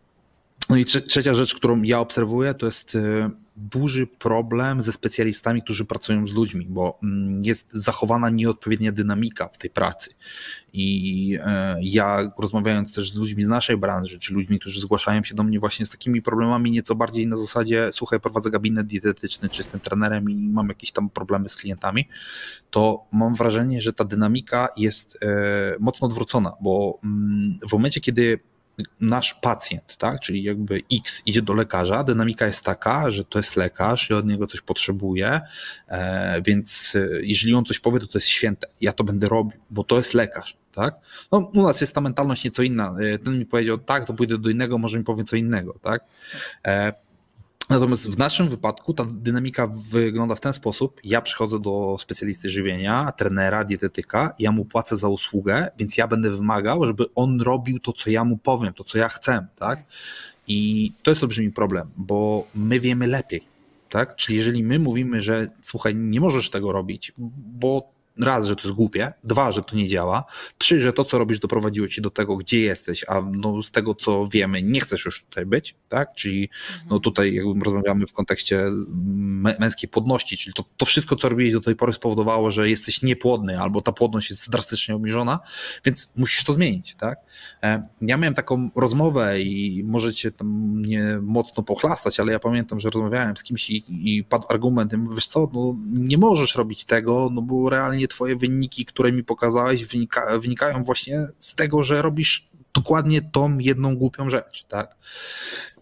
No i trzecia rzecz, którą ja obserwuję, to jest e, duży problem ze specjalistami, którzy pracują z ludźmi, bo mm, jest zachowana nieodpowiednia dynamika w tej pracy. I e, ja rozmawiając też z ludźmi z naszej branży, czy ludźmi, którzy zgłaszają się do mnie właśnie z takimi problemami nieco bardziej na zasadzie, słuchaj, prowadzę gabinet dietetyczny, czy jestem trenerem i mam jakieś tam problemy z klientami, to mam wrażenie, że ta dynamika jest e, mocno odwrócona, bo mm, w momencie, kiedy nasz pacjent, tak, czyli jakby X idzie do lekarza, dynamika jest taka, że to jest lekarz i od niego coś potrzebuje, e, więc e, jeżeli on coś powie, to to jest święte. Ja to będę robił, bo to jest lekarz. Tak? No, u nas jest ta mentalność nieco inna. E, ten mi powiedział tak, to pójdę do innego, może mi powie co innego. Tak? Natomiast w naszym wypadku ta dynamika wygląda w ten sposób. Ja przychodzę do specjalisty żywienia, trenera, dietetyka, ja mu płacę za usługę, więc ja będę wymagał, żeby on robił to, co ja mu powiem, to, co ja chcę. Tak? I to jest olbrzymi problem, bo my wiemy lepiej. Tak? Czyli jeżeli my mówimy, że słuchaj, nie możesz tego robić, bo raz, że to jest głupie, dwa, że to nie działa, trzy, że to, co robisz, doprowadziło ci do tego, gdzie jesteś, a no, z tego, co wiemy, nie chcesz już tutaj być, tak? Czyli mhm. no, tutaj jakby rozmawiamy w kontekście męskiej płodności, czyli to, to wszystko, co robiłeś do tej pory spowodowało, że jesteś niepłodny, albo ta płodność jest drastycznie obniżona, więc musisz to zmienić, tak? E, ja miałem taką rozmowę i możecie tam mnie mocno pochlastać, ale ja pamiętam, że rozmawiałem z kimś i, i padł argument, wiesz co, no nie możesz robić tego, no bo realnie twoje wyniki, które mi pokazałeś, wynika, wynikają właśnie z tego, że robisz dokładnie tą jedną głupią rzecz, tak?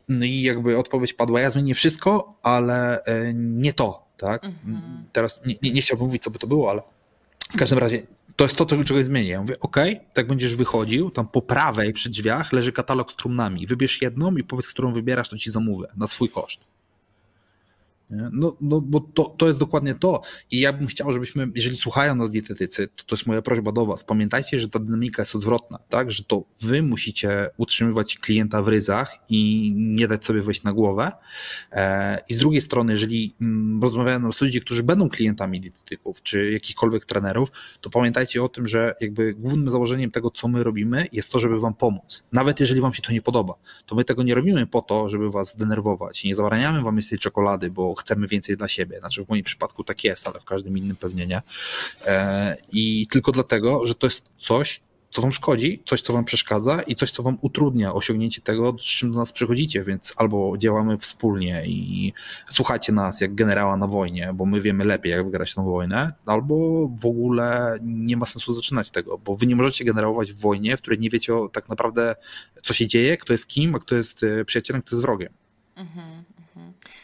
No i jakby odpowiedź padła, ja zmienię wszystko, ale e, nie to, tak? Mhm. Teraz nie, nie, nie chciałbym mówić, co by to było, ale w każdym razie to jest to, czego zmienię. Ja mówię, ok, tak będziesz wychodził, tam po prawej przy drzwiach leży katalog z trumnami. Wybierz jedną i powiedz, którą wybierasz, to ci zamówię na swój koszt. No, no bo to, to jest dokładnie to. I ja bym chciał, żebyśmy, jeżeli słuchają nas dietetycy, to to jest moja prośba do Was. Pamiętajcie, że ta dynamika jest odwrotna, tak? Że to Wy musicie utrzymywać klienta w ryzach i nie dać sobie wejść na głowę. E, I z drugiej strony, jeżeli mm, rozmawiamy z ludźmi, którzy będą klientami dietetyków czy jakichkolwiek trenerów, to pamiętajcie o tym, że jakby głównym założeniem tego, co my robimy, jest to, żeby Wam pomóc. Nawet jeżeli Wam się to nie podoba, to my tego nie robimy po to, żeby Was denerwować. Nie zabraniamy Wam jest tej czekolady, bo chcemy więcej dla siebie. Znaczy w moim przypadku tak jest, ale w każdym innym pewnie nie. E, I tylko dlatego, że to jest coś, co wam szkodzi, coś, co wam przeszkadza i coś, co wam utrudnia osiągnięcie tego, z czym do nas przychodzicie, więc albo działamy wspólnie i słuchajcie nas jak generała na wojnie, bo my wiemy lepiej, jak wygrać tą wojnę, albo w ogóle nie ma sensu zaczynać tego, bo wy nie możecie generować w wojnie, w której nie wiecie o, tak naprawdę, co się dzieje, kto jest kim, a kto jest e, przyjacielem, kto jest wrogiem. Mhm.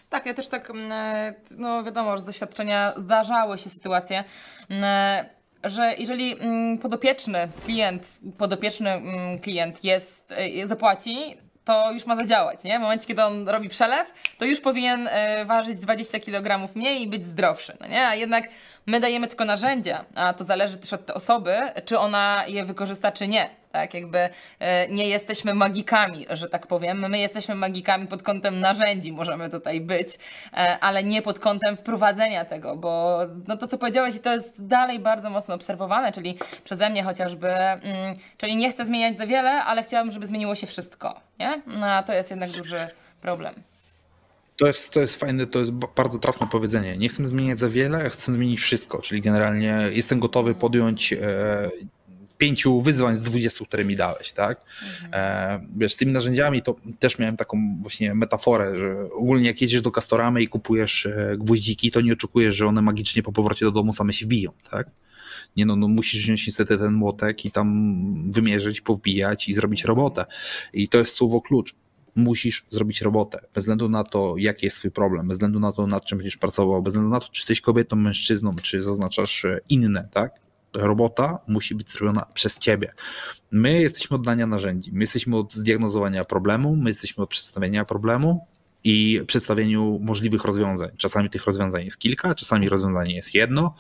Tak, ja też tak, mm, e, no wiadomo, że z doświadczenia zdarzały się sytuacje, mm, e, że jeżeli mm, podopieczny klient, podopieczny klient jest, e, zapłaci, to już ma zadziałać, nie? W momencie, kiedy on robi przelew, to już powinien ważyć 20 kg mniej i być zdrowszy, no nie? A jednak my dajemy tylko narzędzia, a to zależy też od tej osoby, czy ona je wykorzysta, czy nie tak? Jakby e, nie jesteśmy magikami, że tak powiem. My jesteśmy magikami pod kątem narzędzi, możemy tutaj być, e, ale nie pod kątem wprowadzenia tego, bo no to, co powiedziałeś, to jest dalej bardzo mocno obserwowane, czyli przeze mnie chociażby, mm, czyli nie chcę zmieniać za wiele, ale chciałabym, żeby zmieniło się wszystko, nie? No, a to jest jednak duży problem. To jest, to jest fajne, to jest bardzo trafne powiedzenie. Nie chcę zmieniać za wiele, chcę zmienić wszystko, czyli generalnie jestem gotowy podjąć e, pięciu wyzwań z dwudziestu, które mi dałeś, tak? Mhm. E, wiesz, z tymi narzędziami to też miałem taką właśnie metaforę, że ogólnie jak jedziesz do Castoramy i kupujesz e, gwoździki, to nie oczekujesz, że one magicznie po powrocie do domu same się wbiją, tak? Nie no, no musisz wziąć niestety ten młotek i tam wymierzyć, powbijać i zrobić robotę. I to jest słowo klucz musisz zrobić robotę. Bez względu na to, jaki jest twój problem, bez względu na to, nad czym będziesz pracował, bez względu na to, czy jesteś kobietą, mężczyzną, czy zaznaczasz e, inne, tak? robota musi być zrobiona przez ciebie. My jesteśmy od dania narzędzi, my jesteśmy od zdiagnozowania problemu, my jesteśmy od przedstawienia problemu i przedstawieniu możliwych rozwiązań. Czasami tych rozwiązań jest kilka, czasami rozwiązanie jest jedno.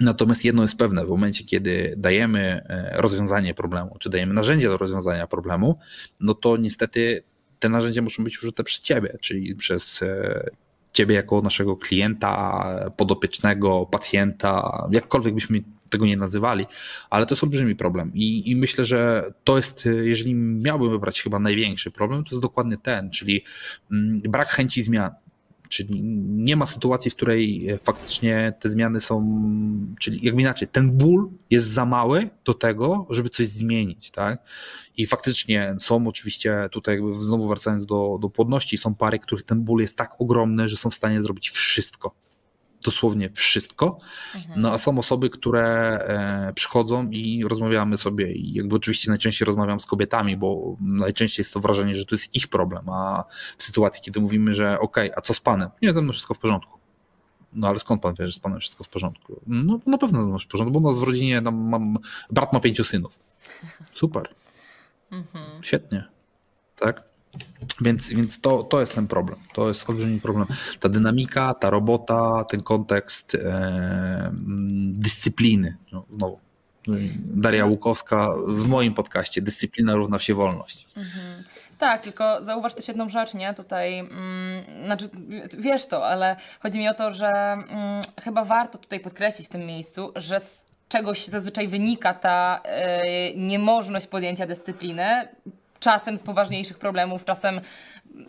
E, natomiast jedno jest pewne, w momencie, kiedy dajemy e, rozwiązanie problemu, czy dajemy narzędzie do rozwiązania problemu, no to niestety te narzędzia muszą być użyte przez ciebie, czyli przez e, ciebie jako naszego klienta, podopiecznego, pacjenta, jakkolwiek byśmy tego nie nazywali, ale to jest olbrzymi problem I, i myślę, że to jest, jeżeli miałbym wybrać chyba największy problem, to jest dokładnie ten, czyli mm, brak chęci zmian. Czyli nie ma sytuacji, w której faktycznie te zmiany są, czyli jakby inaczej, ten ból jest za mały do tego, żeby coś zmienić, tak? I faktycznie są oczywiście, tutaj znowu wracając do, do płodności, są pary, których ten ból jest tak ogromny, że są w stanie zrobić wszystko dosłownie wszystko. Mhm. No a są osoby, które e, przychodzą i rozmawiamy sobie i jakby oczywiście najczęściej rozmawiam z kobietami, bo najczęściej jest to wrażenie, że to jest ich problem, a w sytuacji, kiedy mówimy, że okej, okay, a co z panem? Nie, ze mną wszystko w porządku. No ale skąd pan wie, że z panem wszystko w porządku? No na pewno ze mną w porządku, bo u nas w rodzinie tam mam, brat ma pięciu synów. Super. Mhm. Świetnie. Tak? Więc, więc to, to jest ten problem. To jest olbrzymi problem. Ta dynamika, ta robota, ten kontekst e, dyscypliny. No, znowu. Daria Łukowska w moim podcaście Dyscyplina równa się wolność. Mhm. Tak, tylko zauważ też jedną rzecz, nie? Tutaj, mm, znaczy, wiesz to, ale chodzi mi o to, że mm, chyba warto tutaj podkreślić w tym miejscu, że z czegoś zazwyczaj wynika ta y, niemożność podjęcia dyscypliny czasem z poważniejszych problemów, czasem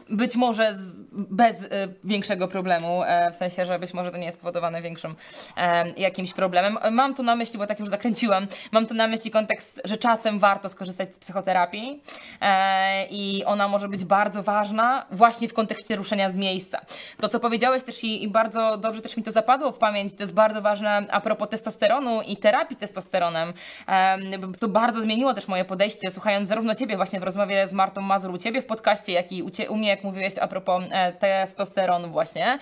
być może z, bez y, większego problemu, e, w sensie, że być może to nie jest spowodowane większym e, jakimś problemem. Mam tu na myśli, bo tak już zakręciłam, mam tu na myśli kontekst, że czasem warto skorzystać z psychoterapii e, i ona może być bardzo ważna właśnie w kontekście ruszenia z miejsca. To, co powiedziałeś też i, i bardzo dobrze też mi to zapadło w pamięć, to jest bardzo ważne a propos testosteronu i terapii testosteronem, e, co bardzo zmieniło też moje podejście, słuchając zarówno Ciebie właśnie w rozmowie z Martą Mazur u Ciebie w podcaście, jak i u, cie, u mnie, jak mówiłeś a propos e, testosteronu właśnie.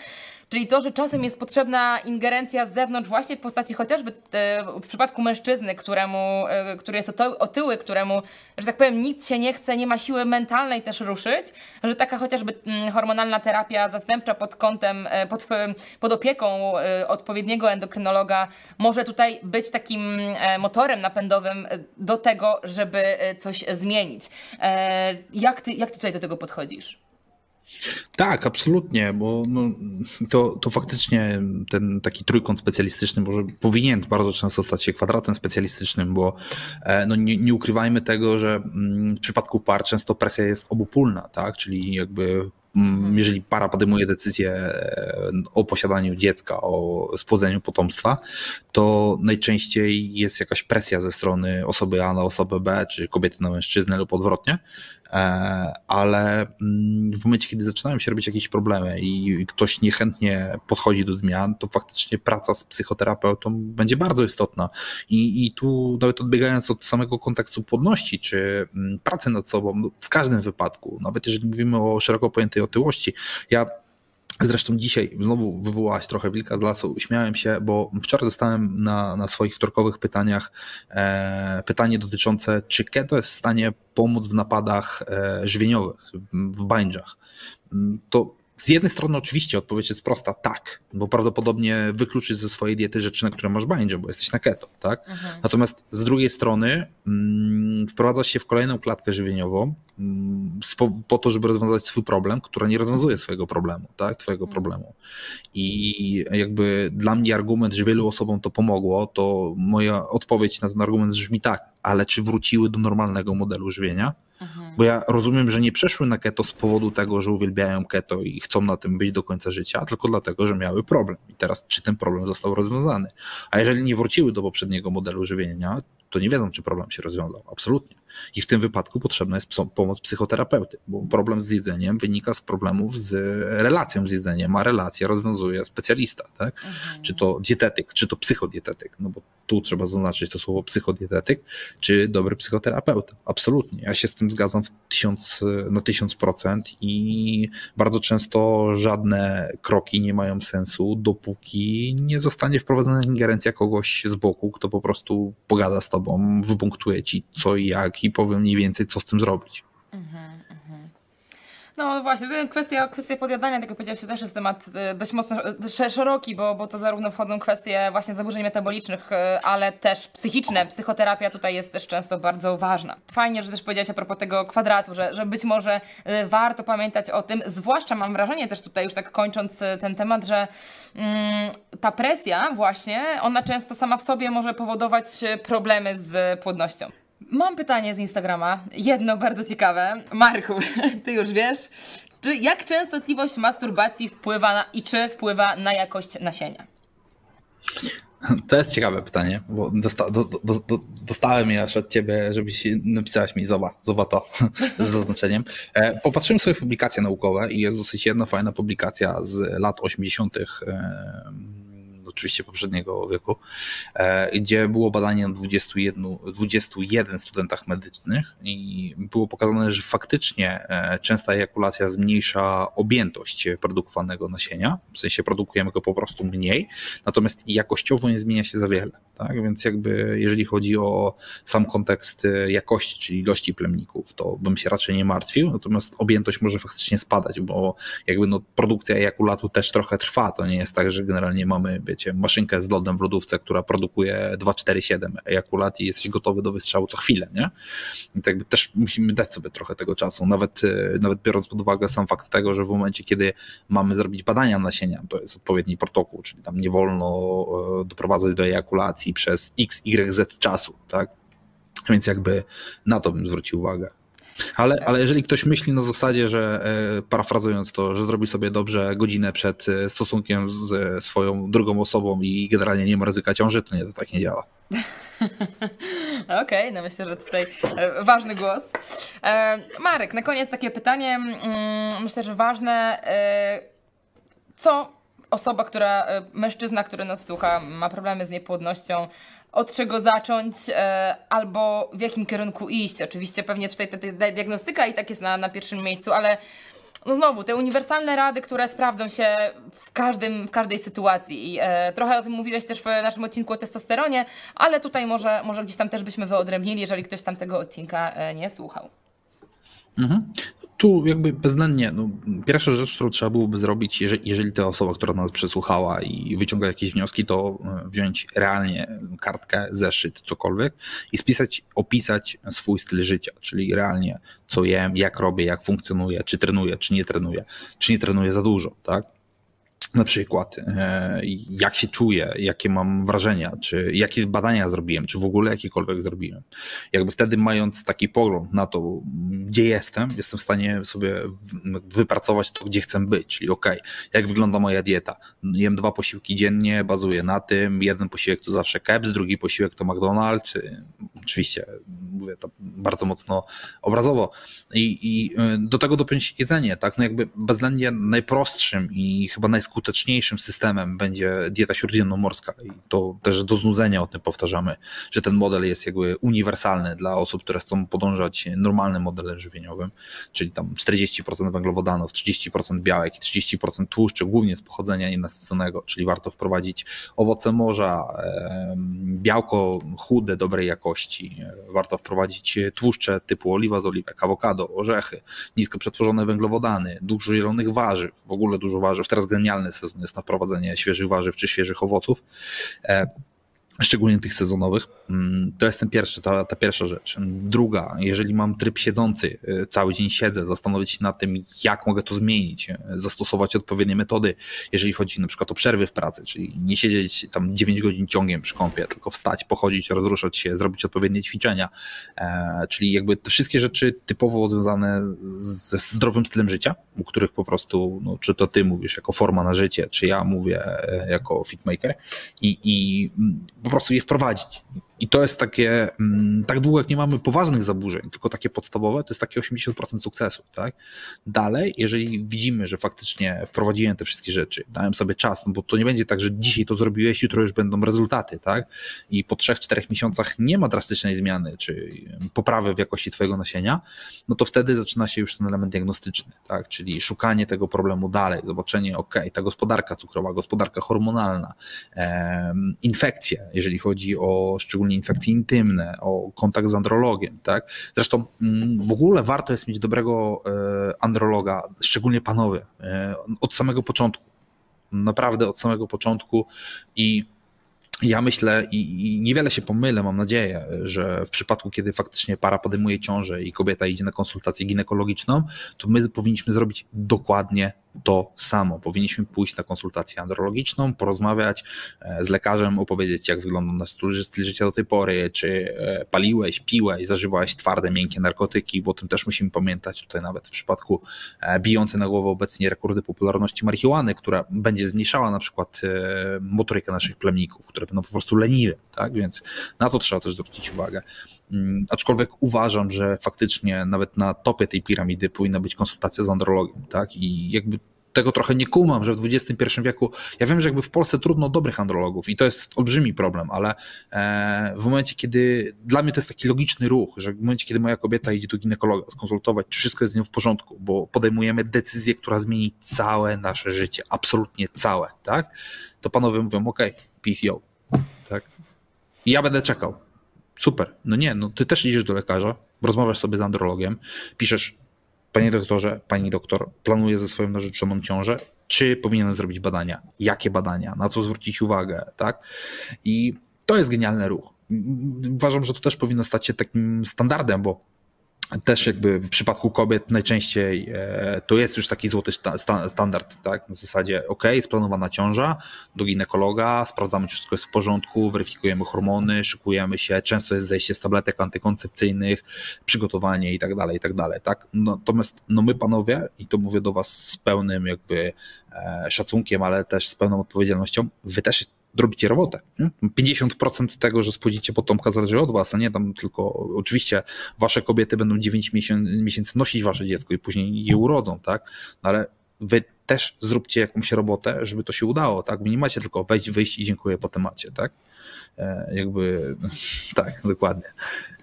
Czyli to, że czasem jest potrzebna ingerencja z zewnątrz właśnie w postaci chociażby e, w przypadku mężczyzny, któremu, e, który jest otyły, któremu, że tak powiem, nic się nie chce, nie ma siły mentalnej też ruszyć, że taka chociażby mm, hormonalna terapia zastępcza pod kątem, pod, pod opieką odpowiedniego endokrynologa może tutaj być takim motorem napędowym do tego, żeby coś zmienić. Jak ty, jak ty tutaj do tego podchodzisz? Tak, absolutnie, bo no, to, to faktycznie ten taki trójkąt specjalistyczny może powinien bardzo często stać się kwadratem specjalistycznym, bo e, no, nie, nie ukrywajmy tego, że mm, w przypadku par często presja jest obopólna, tak? Czyli jakby mm, jeżeli para podejmuje decyzję e, o posiadaniu dziecka, o spłodzeniu potomstwa, to najczęściej jest jakaś presja ze strony osoby A na osobę B, czy kobiety na mężczyznę lub odwrotnie, ale mm, w momencie, kiedy zaczynają się robić jakieś problemy i ktoś niechętnie podchodzi do zmian, to faktycznie praca z psychoterapeutą będzie bardzo istotna. I, i tu nawet odbiegając od samego kontekstu płodności, czy mm, pracy nad sobą, w każdym wypadku, nawet jeżeli mówimy o szeroko pojętej otyłości, ja Zresztą dzisiaj znowu wywołałaś trochę wilka z lasu. Śmiałem się, bo wczoraj dostałem na, na swoich wtorkowych pytaniach e, pytanie dotyczące, czy keto jest w stanie pomóc w napadach e, żywieniowych, w bańdżach. To z jednej strony oczywiście odpowiedź jest prosta, tak, bo prawdopodobnie wykluczysz ze swojej diety rzeczy, na które masz bańdzie, bo jesteś na keto, tak? Mhm. Natomiast z drugiej strony mm, wprowadzasz się w kolejną klatkę żywieniową mm, po to, żeby rozwiązać swój problem, która nie rozwiązuje swojego problemu, tak? Twojego mhm. problemu. I jakby dla mnie argument, że wielu osobom to pomogło, to moja odpowiedź na ten argument brzmi tak, ale czy wróciły do normalnego modelu żywienia? Mhm. Bo ja rozumiem, że nie przeszły na keto z powodu tego, że uwielbiają keto i chcą na tym być do końca życia, tylko dlatego, że miały problem. I teraz, czy ten problem został rozwiązany? A jeżeli nie wróciły do poprzedniego modelu żywienia, to nie wiedzą, czy problem się rozwiązał. Absolutnie. I w tym wypadku potrzebna jest pomoc psychoterapeuty, bo problem z jedzeniem wynika z problemów z relacją z jedzeniem, a relację rozwiązuje specjalista, tak? Mhm. Czy to dietetyk, czy to psychodietetyk, no bo tu trzeba zaznaczyć to słowo psychodietetyk, czy dobry psychoterapeuta. Absolutnie. Ja się z tym zgadzam w tysiąc, na tysiąc procent i bardzo często żadne kroki nie mają sensu, dopóki nie zostanie wprowadzona ingerencja kogoś z boku, kto po prostu pogada z tobą, wypunktuje ci co i jak i powiem mniej więcej, co z tym zrobić. Mhm. No właśnie, kwestia, kwestia podjadania, tak jak powiedziałeś, też jest temat e, dość mocno e, szeroki, bo, bo to zarówno wchodzą kwestie właśnie zaburzeń metabolicznych, e, ale też psychiczne. Psychoterapia tutaj jest też często bardzo ważna. Fajnie, że też powiedziałeś a propos tego kwadratu, że, że być może warto pamiętać o tym, zwłaszcza mam wrażenie też tutaj już tak kończąc ten temat, że mm, ta presja właśnie, ona często sama w sobie może powodować problemy z płodnością. Mam pytanie z Instagrama, jedno bardzo ciekawe. Marku, ty już wiesz, Czy jak częstotliwość masturbacji wpływa na, i czy wpływa na jakość nasienia? To jest ciekawe pytanie, bo dosta, do, do, do, dostałem je aż od ciebie, żebyś napisałaś mi zoba, zoba to z zaznaczeniem. E, popatrzyłem sobie publikacje naukowe i jest dosyć jedna fajna publikacja z lat 80 oczywiście poprzedniego wieku, e, gdzie było badanie na 21, 21 studentach medycznych i było pokazane, że faktycznie e, częsta ejakulacja zmniejsza objętość produkowanego nasienia, w sensie produkujemy go po prostu mniej, natomiast jakościowo nie zmienia się za wiele. Tak? Więc jakby jeżeli chodzi o sam kontekst e, jakości, czyli ilości plemników, to bym się raczej nie martwił, natomiast objętość może faktycznie spadać, bo jakby no, produkcja ejakulatu też trochę trwa, to nie jest tak, że generalnie mamy, wiecie, maszynkę z lodem w lodówce, która produkuje 247 ejakulat i jesteś gotowy do wystrzału co chwilę, nie? Więc jakby też musimy dać sobie trochę tego czasu, nawet, e, nawet biorąc pod uwagę sam fakt tego, że w momencie, kiedy mamy zrobić badania nasienia, to jest odpowiedni protokół, czyli tam nie wolno e, doprowadzać do ejakulacji, przez x, y, z czasu, tak? Więc jakby na to bym zwrócił uwagę. Ale, ale jeżeli ktoś myśli na zasadzie, że e, parafrazując to, że zrobi sobie dobrze godzinę przed e, stosunkiem z swoją drugą osobą i generalnie nie ma ryzyka ciąży, to nie, to tak nie działa. Okej, okay, no myślę, że tutaj e, ważny głos. Marek, na koniec takie pytanie, mm, myślę, że ważne. Co osoba, która, e, mężczyzna, który nas słucha, ma problemy z niepłodnością, od czego zacząć e, albo w jakim kierunku iść. Oczywiście pewnie tutaj ta, diagnostyka i tak jest na, na pierwszym miejscu, ale no znowu, te uniwersalne rady, które sprawdzą się w, każdym, w każdej sytuacji. E, trochę o tym mówiłeś też w naszym odcinku o testosteronie, ale tutaj może, może gdzieś tam też byśmy wyodrębnili, jeżeli ktoś tam tego odcinka nie słuchał. Mhm tu jakby bezwzględnie, no, pierwsza rzecz, którą trzeba byłoby zrobić, jeżeli, jeżeli ta osoba, która nas przesłuchała i wyciąga jakieś wnioski, to e, wziąć realnie kartkę, zeszyt, cokolwiek i spisać, opisać swój styl życia, czyli realnie co jem, jak robię, jak funkcjonuję, czy trenuję, czy nie trenuję, czy nie trenuję za dużo, tak? Na przykład, e, jak się czuję, jakie mam wrażenia, czy jakie badania zrobiłem, czy w ogóle jakiekolwiek zrobiłem. Jakby wtedy mając taki pogląd na to, gdzie jestem, jestem w stanie sobie wypracować to, gdzie chcę być, czyli ok, jak wygląda moja dieta. Jem dwa posiłki dziennie, bazuję na tym, jeden posiłek to zawsze keps, drugi posiłek to McDonald's, oczywiście mówię to bardzo mocno obrazowo i, i e, do tego dopiąć jedzenie, tak, no jakby bezwzględnie najprostszym i chyba najskuteczniejszym skuteczniejszym systemem będzie dieta śródziemnomorska i to też do znudzenia o tym powtarzamy, że ten model jest jakby uniwersalny dla osób, które chcą podążać normalnym modelem żywieniowym, czyli tam 40% węglowodanów, 30% białek i 30% tłuszczy, głównie z pochodzenia nienasyconego, czyli warto wprowadzić owoce morza, białko chude, dobrej jakości, warto wprowadzić tłuszcze typu oliwa z oliwek, awokado, orzechy, nisko przetworzone węglowodany, dużo zielonych warzyw, w ogóle dużo warzyw, teraz genialny sezon jest na wprowadzenie świeżych warzyw czy świeżych owoców. Szczególnie tych sezonowych. Mm, to jest ten pierwszy, ta, ta pierwsza rzecz. Druga, jeżeli mam tryb siedzący, y, cały dzień siedzę, zastanowić się nad tym, jak mogę to zmienić, y, zastosować odpowiednie metody, jeżeli chodzi na przykład o przerwy w pracy, czyli nie siedzieć tam 9 godzin ciągiem przy kąpie, tylko wstać, pochodzić, rozruszać się, zrobić odpowiednie ćwiczenia, e, czyli jakby te wszystkie rzeczy typowo związane ze zdrowym stylem życia, u których po prostu, no, czy to ty mówisz jako forma na życie, czy ja mówię e, jako fitmaker i, i po prostu je wprowadzić. I to jest takie, mm, tak długo jak nie mamy poważnych zaburzeń, tylko takie podstawowe, to jest takie 80% sukcesu. Tak? Dalej, jeżeli widzimy, że faktycznie wprowadziłem te wszystkie rzeczy, dałem sobie czas, no bo to nie będzie tak, że dzisiaj to zrobiłeś, jutro już będą rezultaty, tak? I po 3-4 miesiącach nie ma drastycznej zmiany, czy poprawy w jakości Twojego nasienia, no to wtedy zaczyna się już ten element diagnostyczny, tak? Czyli szukanie tego problemu dalej, zobaczenie, ok, ta gospodarka cukrowa, gospodarka hormonalna, infekcje, jeżeli chodzi o szczególnie infekcje intymne, o kontakt z andrologiem, tak? Zresztą mm, w ogóle warto jest mieć dobrego e, androloga, szczególnie panowie, e, od samego początku. Naprawdę od samego początku i ja myślę i, niewiele się pomylę, mam nadzieję, że w przypadku, kiedy faktycznie para podejmuje ciążę i kobieta idzie na konsultację ginekologiczną, to my powinniśmy zrobić dokładnie to samo. Powinniśmy pójść na konsultację andrologiczną, porozmawiać z lekarzem, opowiedzieć, jak wygląda nasz styl życia do tej pory, czy paliłeś, piłeś, zażywałeś twarde, miękkie narkotyki, bo o tym też musimy pamiętać. Tutaj nawet w przypadku bijącej na głowę obecnie rekordy popularności marihuany, która będzie zmniejszała na przykład motorykę naszych plemników, które będą po prostu leniwe, tak? Więc na to trzeba też zwrócić uwagę. Mm, aczkolwiek uważam, że faktycznie nawet na topie tej piramidy powinna być konsultacja z andrologiem, tak? I jakby tego trochę nie kumam, że w XXI wieku, ja wiem, że jakby w Polsce trudno dobrych andrologów i to jest olbrzymi problem, ale e, w momencie, kiedy dla mnie to jest taki logiczny ruch, że w momencie, kiedy moja kobieta idzie do ginekologa skonsultować, czy wszystko jest z nią w porządku, bo podejmujemy decyzję, która zmieni całe nasze życie, absolutnie całe, tak? To panowie mówią, ok, PCO, tak? I ja będę czekał. Super. No nie, no ty też idziesz do lekarza, rozmawiasz sobie z andrologiem, piszesz, panie doktorze, pani doktor, planuję ze swoją narzeczoną ciążę, czy powinienem zrobić badania? Jakie badania? Na co zwrócić uwagę, tak? I to jest genialny ruch. Uważam, że to też powinno stać się takim standardem, bo też jakby w przypadku kobiet najczęściej e, to jest już taki złoty standard, tak? W zasadzie ok, splanowana ciąża, do ginekologa, sprawdzamy, czy wszystko jest w porządku, weryfikujemy hormony, szykujemy się, często jest zejście z tabletek antykoncepcyjnych, przygotowanie i tak dalej, i tak dalej, tak? Natomiast no my panowie, i to mówię do was z pełnym jakby e, szacunkiem, ale też z pełną odpowiedzialnością, wy też robicie robotę. Nie? 50% tego, że spłodzicie potomka zależy od was, a nie tam tylko, oczywiście wasze kobiety będą 9 miesięcy nosić wasze dziecko i później je urodzą, tak? No ale wy też zróbcie jakąś robotę, żeby to się udało, tak? Wy nie macie tylko wejść, wyjść i dziękuję po temacie, tak? E, jakby, tak, dokładnie.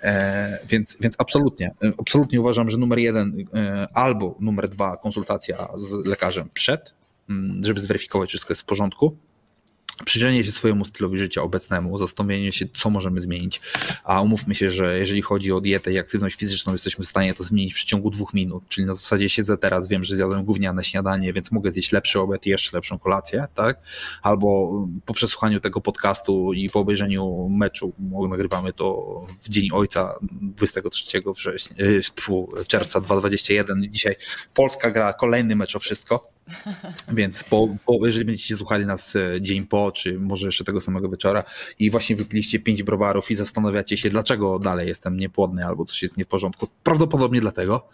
E, więc, więc absolutnie, absolutnie uważam, że numer jeden e, albo numer dwa konsultacja z lekarzem przed, mm, żeby zweryfikować, czy wszystko jest w porządku, przyjrzenie się swojemu stylowi życia obecnemu, zastanowienie się, co możemy zmienić. A umówmy się, że jeżeli chodzi o dietę i aktywność fizyczną, jesteśmy w stanie to zmienić w przeciągu dwóch minut. Czyli na zasadzie siedzę teraz, wiem, że zjadłem gówniane śniadanie, więc mogę zjeść lepszy obiad i jeszcze lepszą kolację, tak? Albo po przesłuchaniu tego podcastu i po obejrzeniu meczu, nagrywamy to w Dzień Ojca 23 września, e, czerwca 2021. Dzisiaj Polska gra kolejny mecz o wszystko Więc po, po, jeżeli będziecie słuchali nas e, dzień po, czy może jeszcze tego samego wieczora i właśnie wypiliście pięć browarów i zastanawiacie się, dlaczego dalej jestem niepłodny albo coś jest nie w porządku, prawdopodobnie dlatego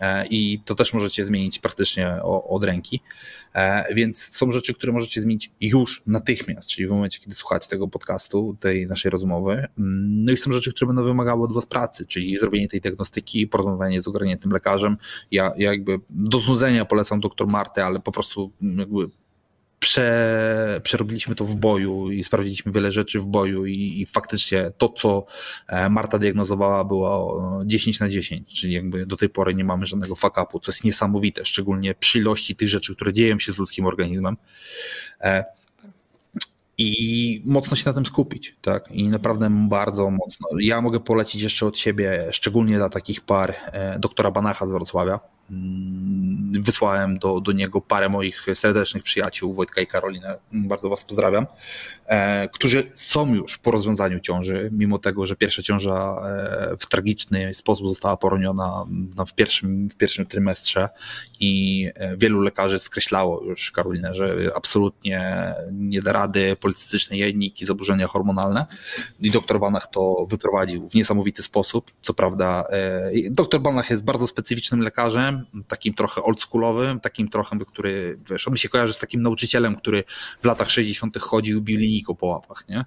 e, i to też możecie zmienić praktycznie od ręki. E, więc są rzeczy, które możecie zmienić już natychmiast, czyli w momencie, kiedy słuchacie tego podcastu, tej naszej rozmowy. Mm, no i są rzeczy, które będą wymagały od Was pracy, czyli zrobienie tej diagnostyki, porozmawianie z ogarniętym lekarzem. Ja, ja jakby do znudzenia polecam doktor Martę, ale po prostu jakby prze, przerobiliśmy to w boju i sprawdziliśmy wiele rzeczy w boju i, i, faktycznie to, co e, Marta diagnozowała było 10 na 10, czyli jakby do tej pory nie mamy żadnego fuck-upu, co jest niesamowite, szczególnie przy ilości tych rzeczy, które dzieją się z ludzkim organizmem. E, i mocno się na tym skupić, tak? I naprawdę bardzo mocno. Ja mogę polecić jeszcze od siebie, szczególnie dla takich par, e, doktora Banacha z Wrocławia, wysłałem do, do niego parę moich serdecznych przyjaciół, Wojtka i Karolinę, bardzo Was pozdrawiam, e, którzy są już po rozwiązaniu ciąży, mimo tego, że pierwsza ciąża e, w tragiczny sposób została poroniona w pierwszym, w pierwszym trymestrze i e, wielu lekarzy skreślało już Karolinę, że absolutnie nie da rady, policystyczne jajniki, zaburzenia hormonalne. I doktor Banach to wyprowadził w niesamowity sposób. Co prawda, doktor Banach jest bardzo specyficznym lekarzem, takim trochę oldschoolowym, takim trochę, który, wiesz, on mi się kojarzy z takim nauczycielem, który w latach 60. chodził i bił linijką po łapach, nie?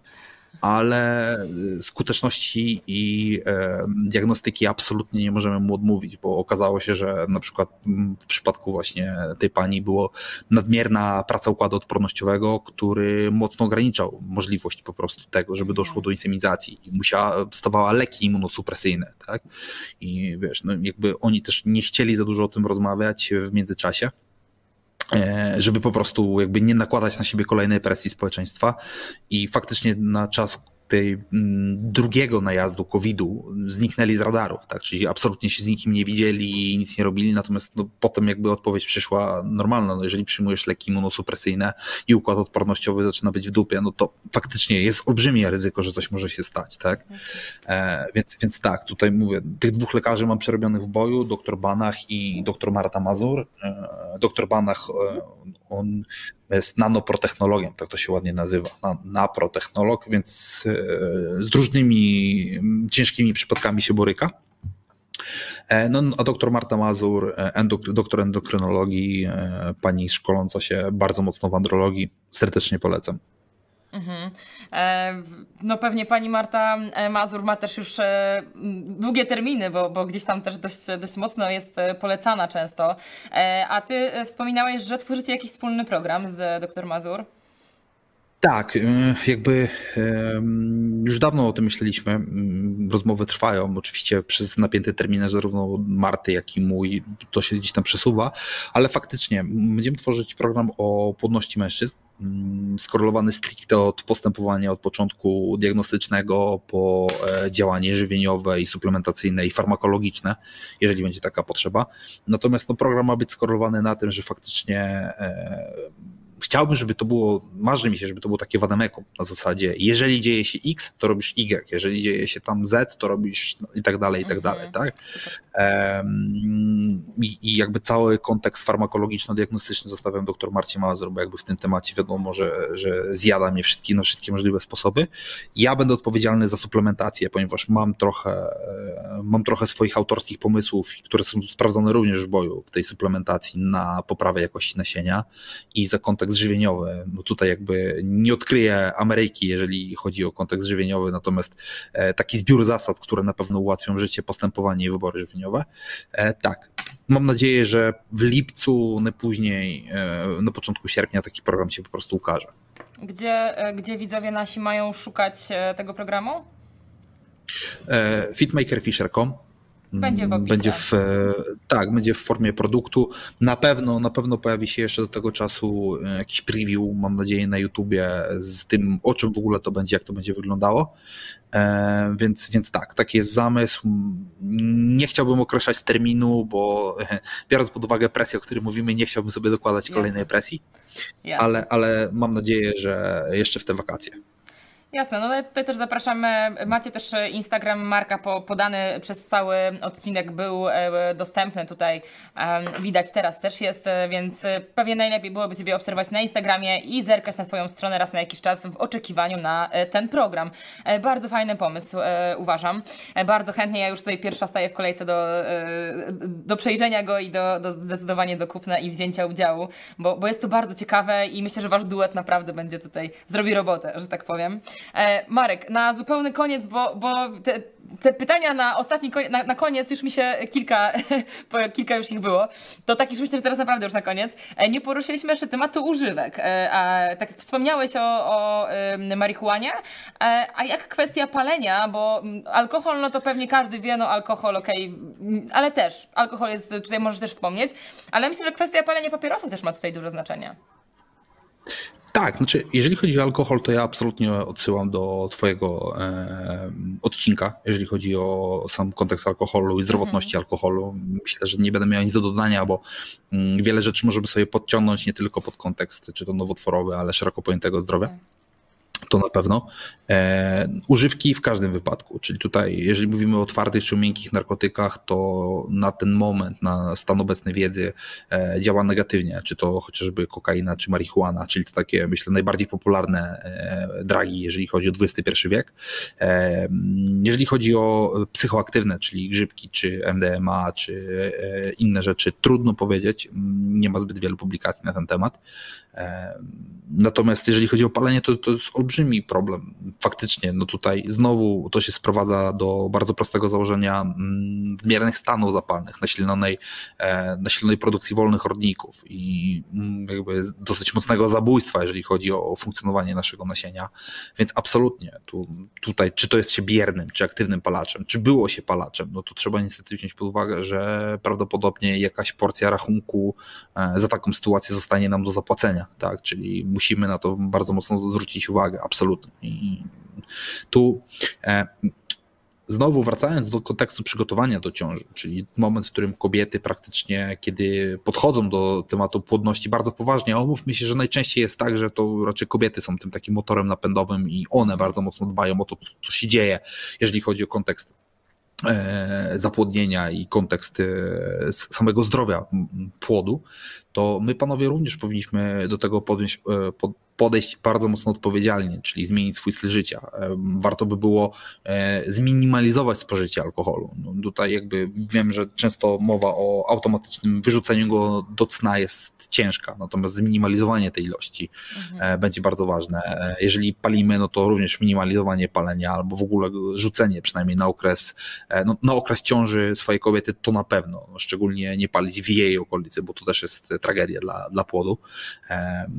Ale y, skuteczności i e, diagnostyki absolutnie nie możemy mu odmówić, bo okazało się, że na przykład mm, w przypadku właśnie tej pani było nadmierna praca układu odpornościowego, który mocno ograniczał możliwość po prostu tego, żeby doszło do insemizacji i musiała, dostawała leki immunosupresyjne, tak? I wiesz, no jakby oni też nie chcieli za dużo o tym rozmawiać w międzyczasie. E, żeby po prostu jakby nie nakładać na siebie kolejnej presji społeczeństwa i faktycznie na czas tej mm, drugiego najazdu COVID-u zniknęli z radarów, tak? czyli absolutnie się z nikim nie widzieli i nic nie robili, natomiast no, potem jakby odpowiedź przyszła normalna, no, jeżeli przyjmujesz leki immunosupresyjne i układ odpornościowy zaczyna być w dupie, no to faktycznie jest olbrzymie ryzyko, że coś może się stać, tak? E, więc, więc tak, tutaj mówię, tych dwóch lekarzy mam przerobionych w boju, dr Banach i dr Marta Mazur, e, Dr Banach, on jest nanoprotechnologiem, tak to się ładnie nazywa, naprotechnolog, więc z różnymi ciężkimi przypadkami się boryka. No, a doktor Marta Mazur, endok, doktor endokrynologii, pani szkoląca się bardzo mocno w andrologii, serdecznie polecam. Mhm. E, no pewnie pani Marta e, Mazur ma też już e, długie terminy, bo, bo gdzieś tam też dość, dość mocno jest polecana często. A ty wspominałeś, że tworzycie jakiś wspólny program z dr Mazur? Tak, jakby już dawno o tym myśleliśmy. Rozmowy trwają, oczywiście przez napięty terminarz zarówno Marty, jak i mój, to się gdzieś tam przesuwa, ale faktycznie będziemy tworzyć program o płodności mężczyzn Mm, skorelowany stricte od postępowania od początku diagnostycznego po e, działanie żywieniowe i suplementacyjne i farmakologiczne, jeżeli będzie taka potrzeba. Natomiast no, program ma być skorelowany na tym, że faktycznie e, chciałbym, żeby to było, marzy mi się, żeby to było takie wademekum na zasadzie, jeżeli dzieje się X, to robisz Y, jeżeli dzieje się tam Z, to robisz i tak dalej, i tak dalej, mhm. tak? I, I, jakby cały kontekst farmakologiczno-diagnostyczny zostawiam doktor Marcie Mazur, bo jakby w tym temacie wiadomo, że, że zjada mnie wszystkie, na wszystkie możliwe sposoby. Ja będę odpowiedzialny za suplementację, ponieważ mam trochę, mam trochę swoich autorskich pomysłów, które są sprawdzone również w boju w tej suplementacji na poprawę jakości nasienia i za kontekst żywieniowy. No tutaj jakby nie odkryję Ameryki, jeżeli chodzi o kontekst żywieniowy, natomiast e, taki zbiór zasad, które na pewno ułatwią życie, postępowanie i wybory żywieniowe. E, tak, mam nadzieję, że w lipcu, najpóźniej, e, na początku sierpnia taki program się po prostu ukaże. Gdzie, gdzie widzowie nasi mają szukać tego programu? Fitmakerfisher.com będzie w opisie. Będzie w, tak, będzie w formie produktu. Na pewno, na pewno pojawi się jeszcze do tego czasu e, jakiś preview, mam nadzieję, na YouTubie z tym, o czym w ogóle to będzie, jak to będzie wyglądało. E, więc, więc tak, taki jest zamysł. Nie chciałbym określać terminu, bo e, biorąc pod uwagę presję, o której mówimy, nie chciałbym sobie dokładać Jasne. kolejnej presji, ale, ale mam nadzieję, że jeszcze w te wakacje. Jasne, no tutaj też zapraszamy. Macie też Instagram Marka podany przez cały odcinek, był e, dostępny tutaj. Widać teraz też jest, e, więc pewnie najlepiej byłoby Ciebie obserwować na Instagramie i zerkać na Twoją stronę raz na jakiś czas w oczekiwaniu na e, ten program. Bardzo fajny pomysł, uważam. Bardzo chętnie, ja już tutaj pierwsza staję w kolejce do, do przejrzenia go i do, do zdecydowanie do kupna i wzięcia udziału, bo, bo jest to bardzo ciekawe i myślę, że Wasz duet naprawdę będzie tutaj, zrobi robotę, że tak powiem. E, Marek, na zupełny koniec, bo, bo te, te pytania na ostatni na, na, koniec już mi się kilka, kilka już ich było. To tak już myślę, że teraz naprawdę już na koniec. E, nie poruszyliśmy jeszcze tematu używek. E, a tak wspomniałeś o, o marihuanie, a jak kwestia palenia, bo alkohol, no to pewnie każdy wie, no alkohol, okej, okay, ale też, alkohol jest, tutaj możesz też wspomnieć, ale myślę, że kwestia palenia papierosów też ma tutaj duże znaczenie. Tak, znaczy, jeżeli chodzi o alkohol, to ja absolutnie odsyłam do Twojego e, odcinka, jeżeli chodzi o sam kontekst alkoholu i zdrowotności mhm. alkoholu. Myślę, że nie będę miał nic do dodania, bo mm, wiele rzeczy możemy sobie podciągnąć nie tylko pod kontekst, czy to nowotworowy, ale szeroko pojętego zdrowia. Tak to na pewno. E, używki w każdym wypadku, czyli tutaj, jeżeli mówimy o twardych czy miękkich narkotykach, to na ten moment, na stan obecnej wiedzy e, działa negatywnie, czy to chociażby kokaina, czy marihuana, czyli to takie, myślę, najbardziej popularne e, dragi, jeżeli chodzi o XXI wiek. E, jeżeli chodzi o psychoaktywne, czyli grzybki, czy MDMA, czy e, inne rzeczy, trudno powiedzieć, nie ma zbyt wielu publikacji na ten temat. Natomiast jeżeli chodzi o palenie, to, to jest olbrzymi problem. Faktycznie, no tutaj znowu to się sprowadza do bardzo prostego założenia mm, wymiernych stanów zapalnych, nasilonej, e, nasilonej produkcji wolnych rodników i mm, jakby dosyć mocnego zabójstwa, jeżeli chodzi o funkcjonowanie naszego nasienia. Więc absolutnie tu, tutaj, czy to jest się biernym, czy aktywnym palaczem, czy było się palaczem, no to trzeba niestety wziąć pod uwagę, że prawdopodobnie jakaś porcja rachunku e, za taką sytuację zostanie nam do zapłacenia tak? Czyli musimy na to bardzo mocno zwrócić uwagę, absolutnie. I tu e, znowu wracając do kontekstu przygotowania do ciąży, czyli moment, w którym kobiety praktycznie, kiedy podchodzą do tematu płodności bardzo poważnie, a umówmy się, że najczęściej jest tak, że to raczej kobiety są tym takim motorem napędowym i one bardzo mocno dbają o to, co się dzieje, jeżeli chodzi o kontekst e, zapłodnienia i kontekst e, samego zdrowia płodu, to my panowie również powinniśmy do tego podjąć, podejść bardzo mocno odpowiedzialnie, czyli zmienić swój styl życia. Warto by było e, zminimalizować spożycie alkoholu. No tutaj jakby wiem, że często mowa o automatycznym wyrzuceniu go do cna jest ciężka, natomiast zminimalizowanie tej ilości mhm. E, będzie bardzo ważne. E, jeżeli palimy, no to również minimalizowanie palenia albo w ogóle rzucenie przynajmniej na okres, no, na okres ciąży swojej kobiety to na pewno, no, szczególnie nie palić w jej okolicy, bo to też jest tragedia dla, dla płodu.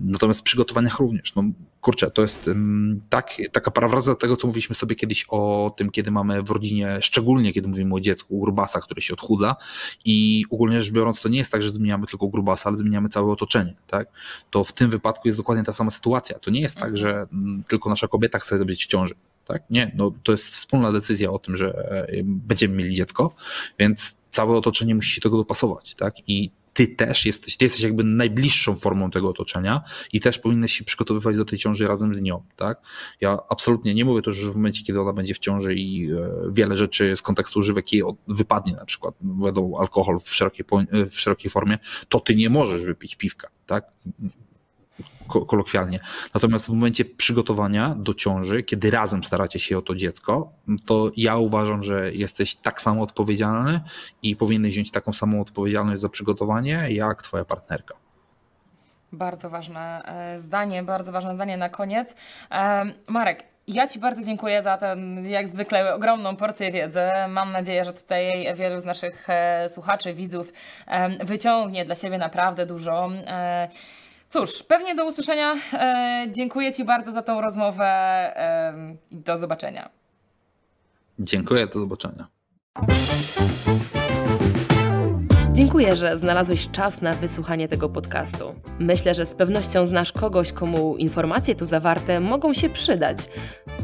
Natomiast w przygotowaniach również. No, kurczę, to jest tak, taka parafraza tego, co mówiliśmy sobie kiedyś o tym, kiedy mamy w rodzinie, szczególnie kiedy mówimy o dziecku, grubasa, który się odchudza i ogólnie rzecz biorąc, to nie jest tak, że zmieniamy tylko grubasa, ale zmieniamy całe otoczenie, tak? To w tym wypadku jest dokładnie ta sama sytuacja. To nie jest tak, że mm, tylko nasza kobieta chce być w ciąży. Tak? Nie, no to jest wspólna decyzja o tym, że e, będziemy mieli dziecko, więc całe otoczenie musi się tego dopasować, tak? I ty też jesteś, ty jesteś jakby najbliższą formą tego otoczenia i też powinieneś się przygotowywać do tej ciąży razem z nią, tak? Ja absolutnie nie mówię to, że w momencie, kiedy ona będzie w ciąży i e, wiele rzeczy z kontekstu używek jej wypadnie, na przykład będą alkohol w szerokiej, w szerokiej formie, to ty nie możesz wypić piwka, tak? Kolokwialnie. Natomiast w momencie przygotowania do ciąży, kiedy razem staracie się o to dziecko, to ja uważam, że jesteś tak samo odpowiedzialny i powinieneś wziąć taką samą odpowiedzialność za przygotowanie, jak twoja partnerka. Bardzo ważne e, zdanie, bardzo ważne zdanie na koniec. E, Marek, ja Ci bardzo dziękuję za ten, jak zwykle, ogromną porcję wiedzy. Mam nadzieję, że tutaj wielu z naszych e, słuchaczy, widzów wyciągnie dla siebie naprawdę dużo. Cóż, pewnie do usłyszenia. E, dziękuję Ci bardzo za tą rozmowę. E, do zobaczenia. Dziękuję, do zobaczenia. Dziękuję, że znalazłeś czas na wysłuchanie tego podcastu. Myślę, że z pewnością znasz kogoś, komu informacje tu zawarte mogą się przydać.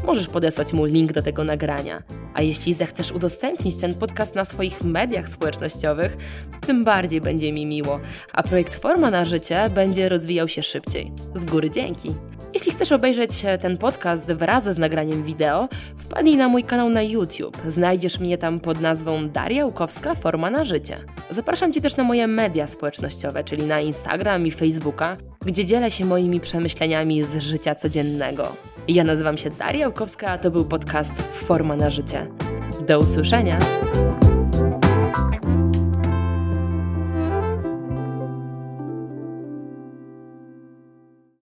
Możesz podesłać mu link do tego nagrania. A jeśli zechcesz udostępnić ten podcast na swoich mediach społecznościowych, tym bardziej będzie mi miło, a projekt Forma na Życie będzie rozwijał się szybciej. Z góry dzięki. Jeśli chcesz obejrzeć ten podcast wraz z nagraniem wideo, wpadnij na mój kanał na YouTube. Znajdziesz mnie tam pod nazwą Daria Łukowska Forma na Życie. Zapraszam Cię też na moje media społecznościowe, czyli na Instagram i Facebooka, gdzie dzielę się moimi przemyśleniami z życia codziennego. Ja nazywam się Daria Łukowska, a to był podcast Forma na Życie. Do usłyszenia!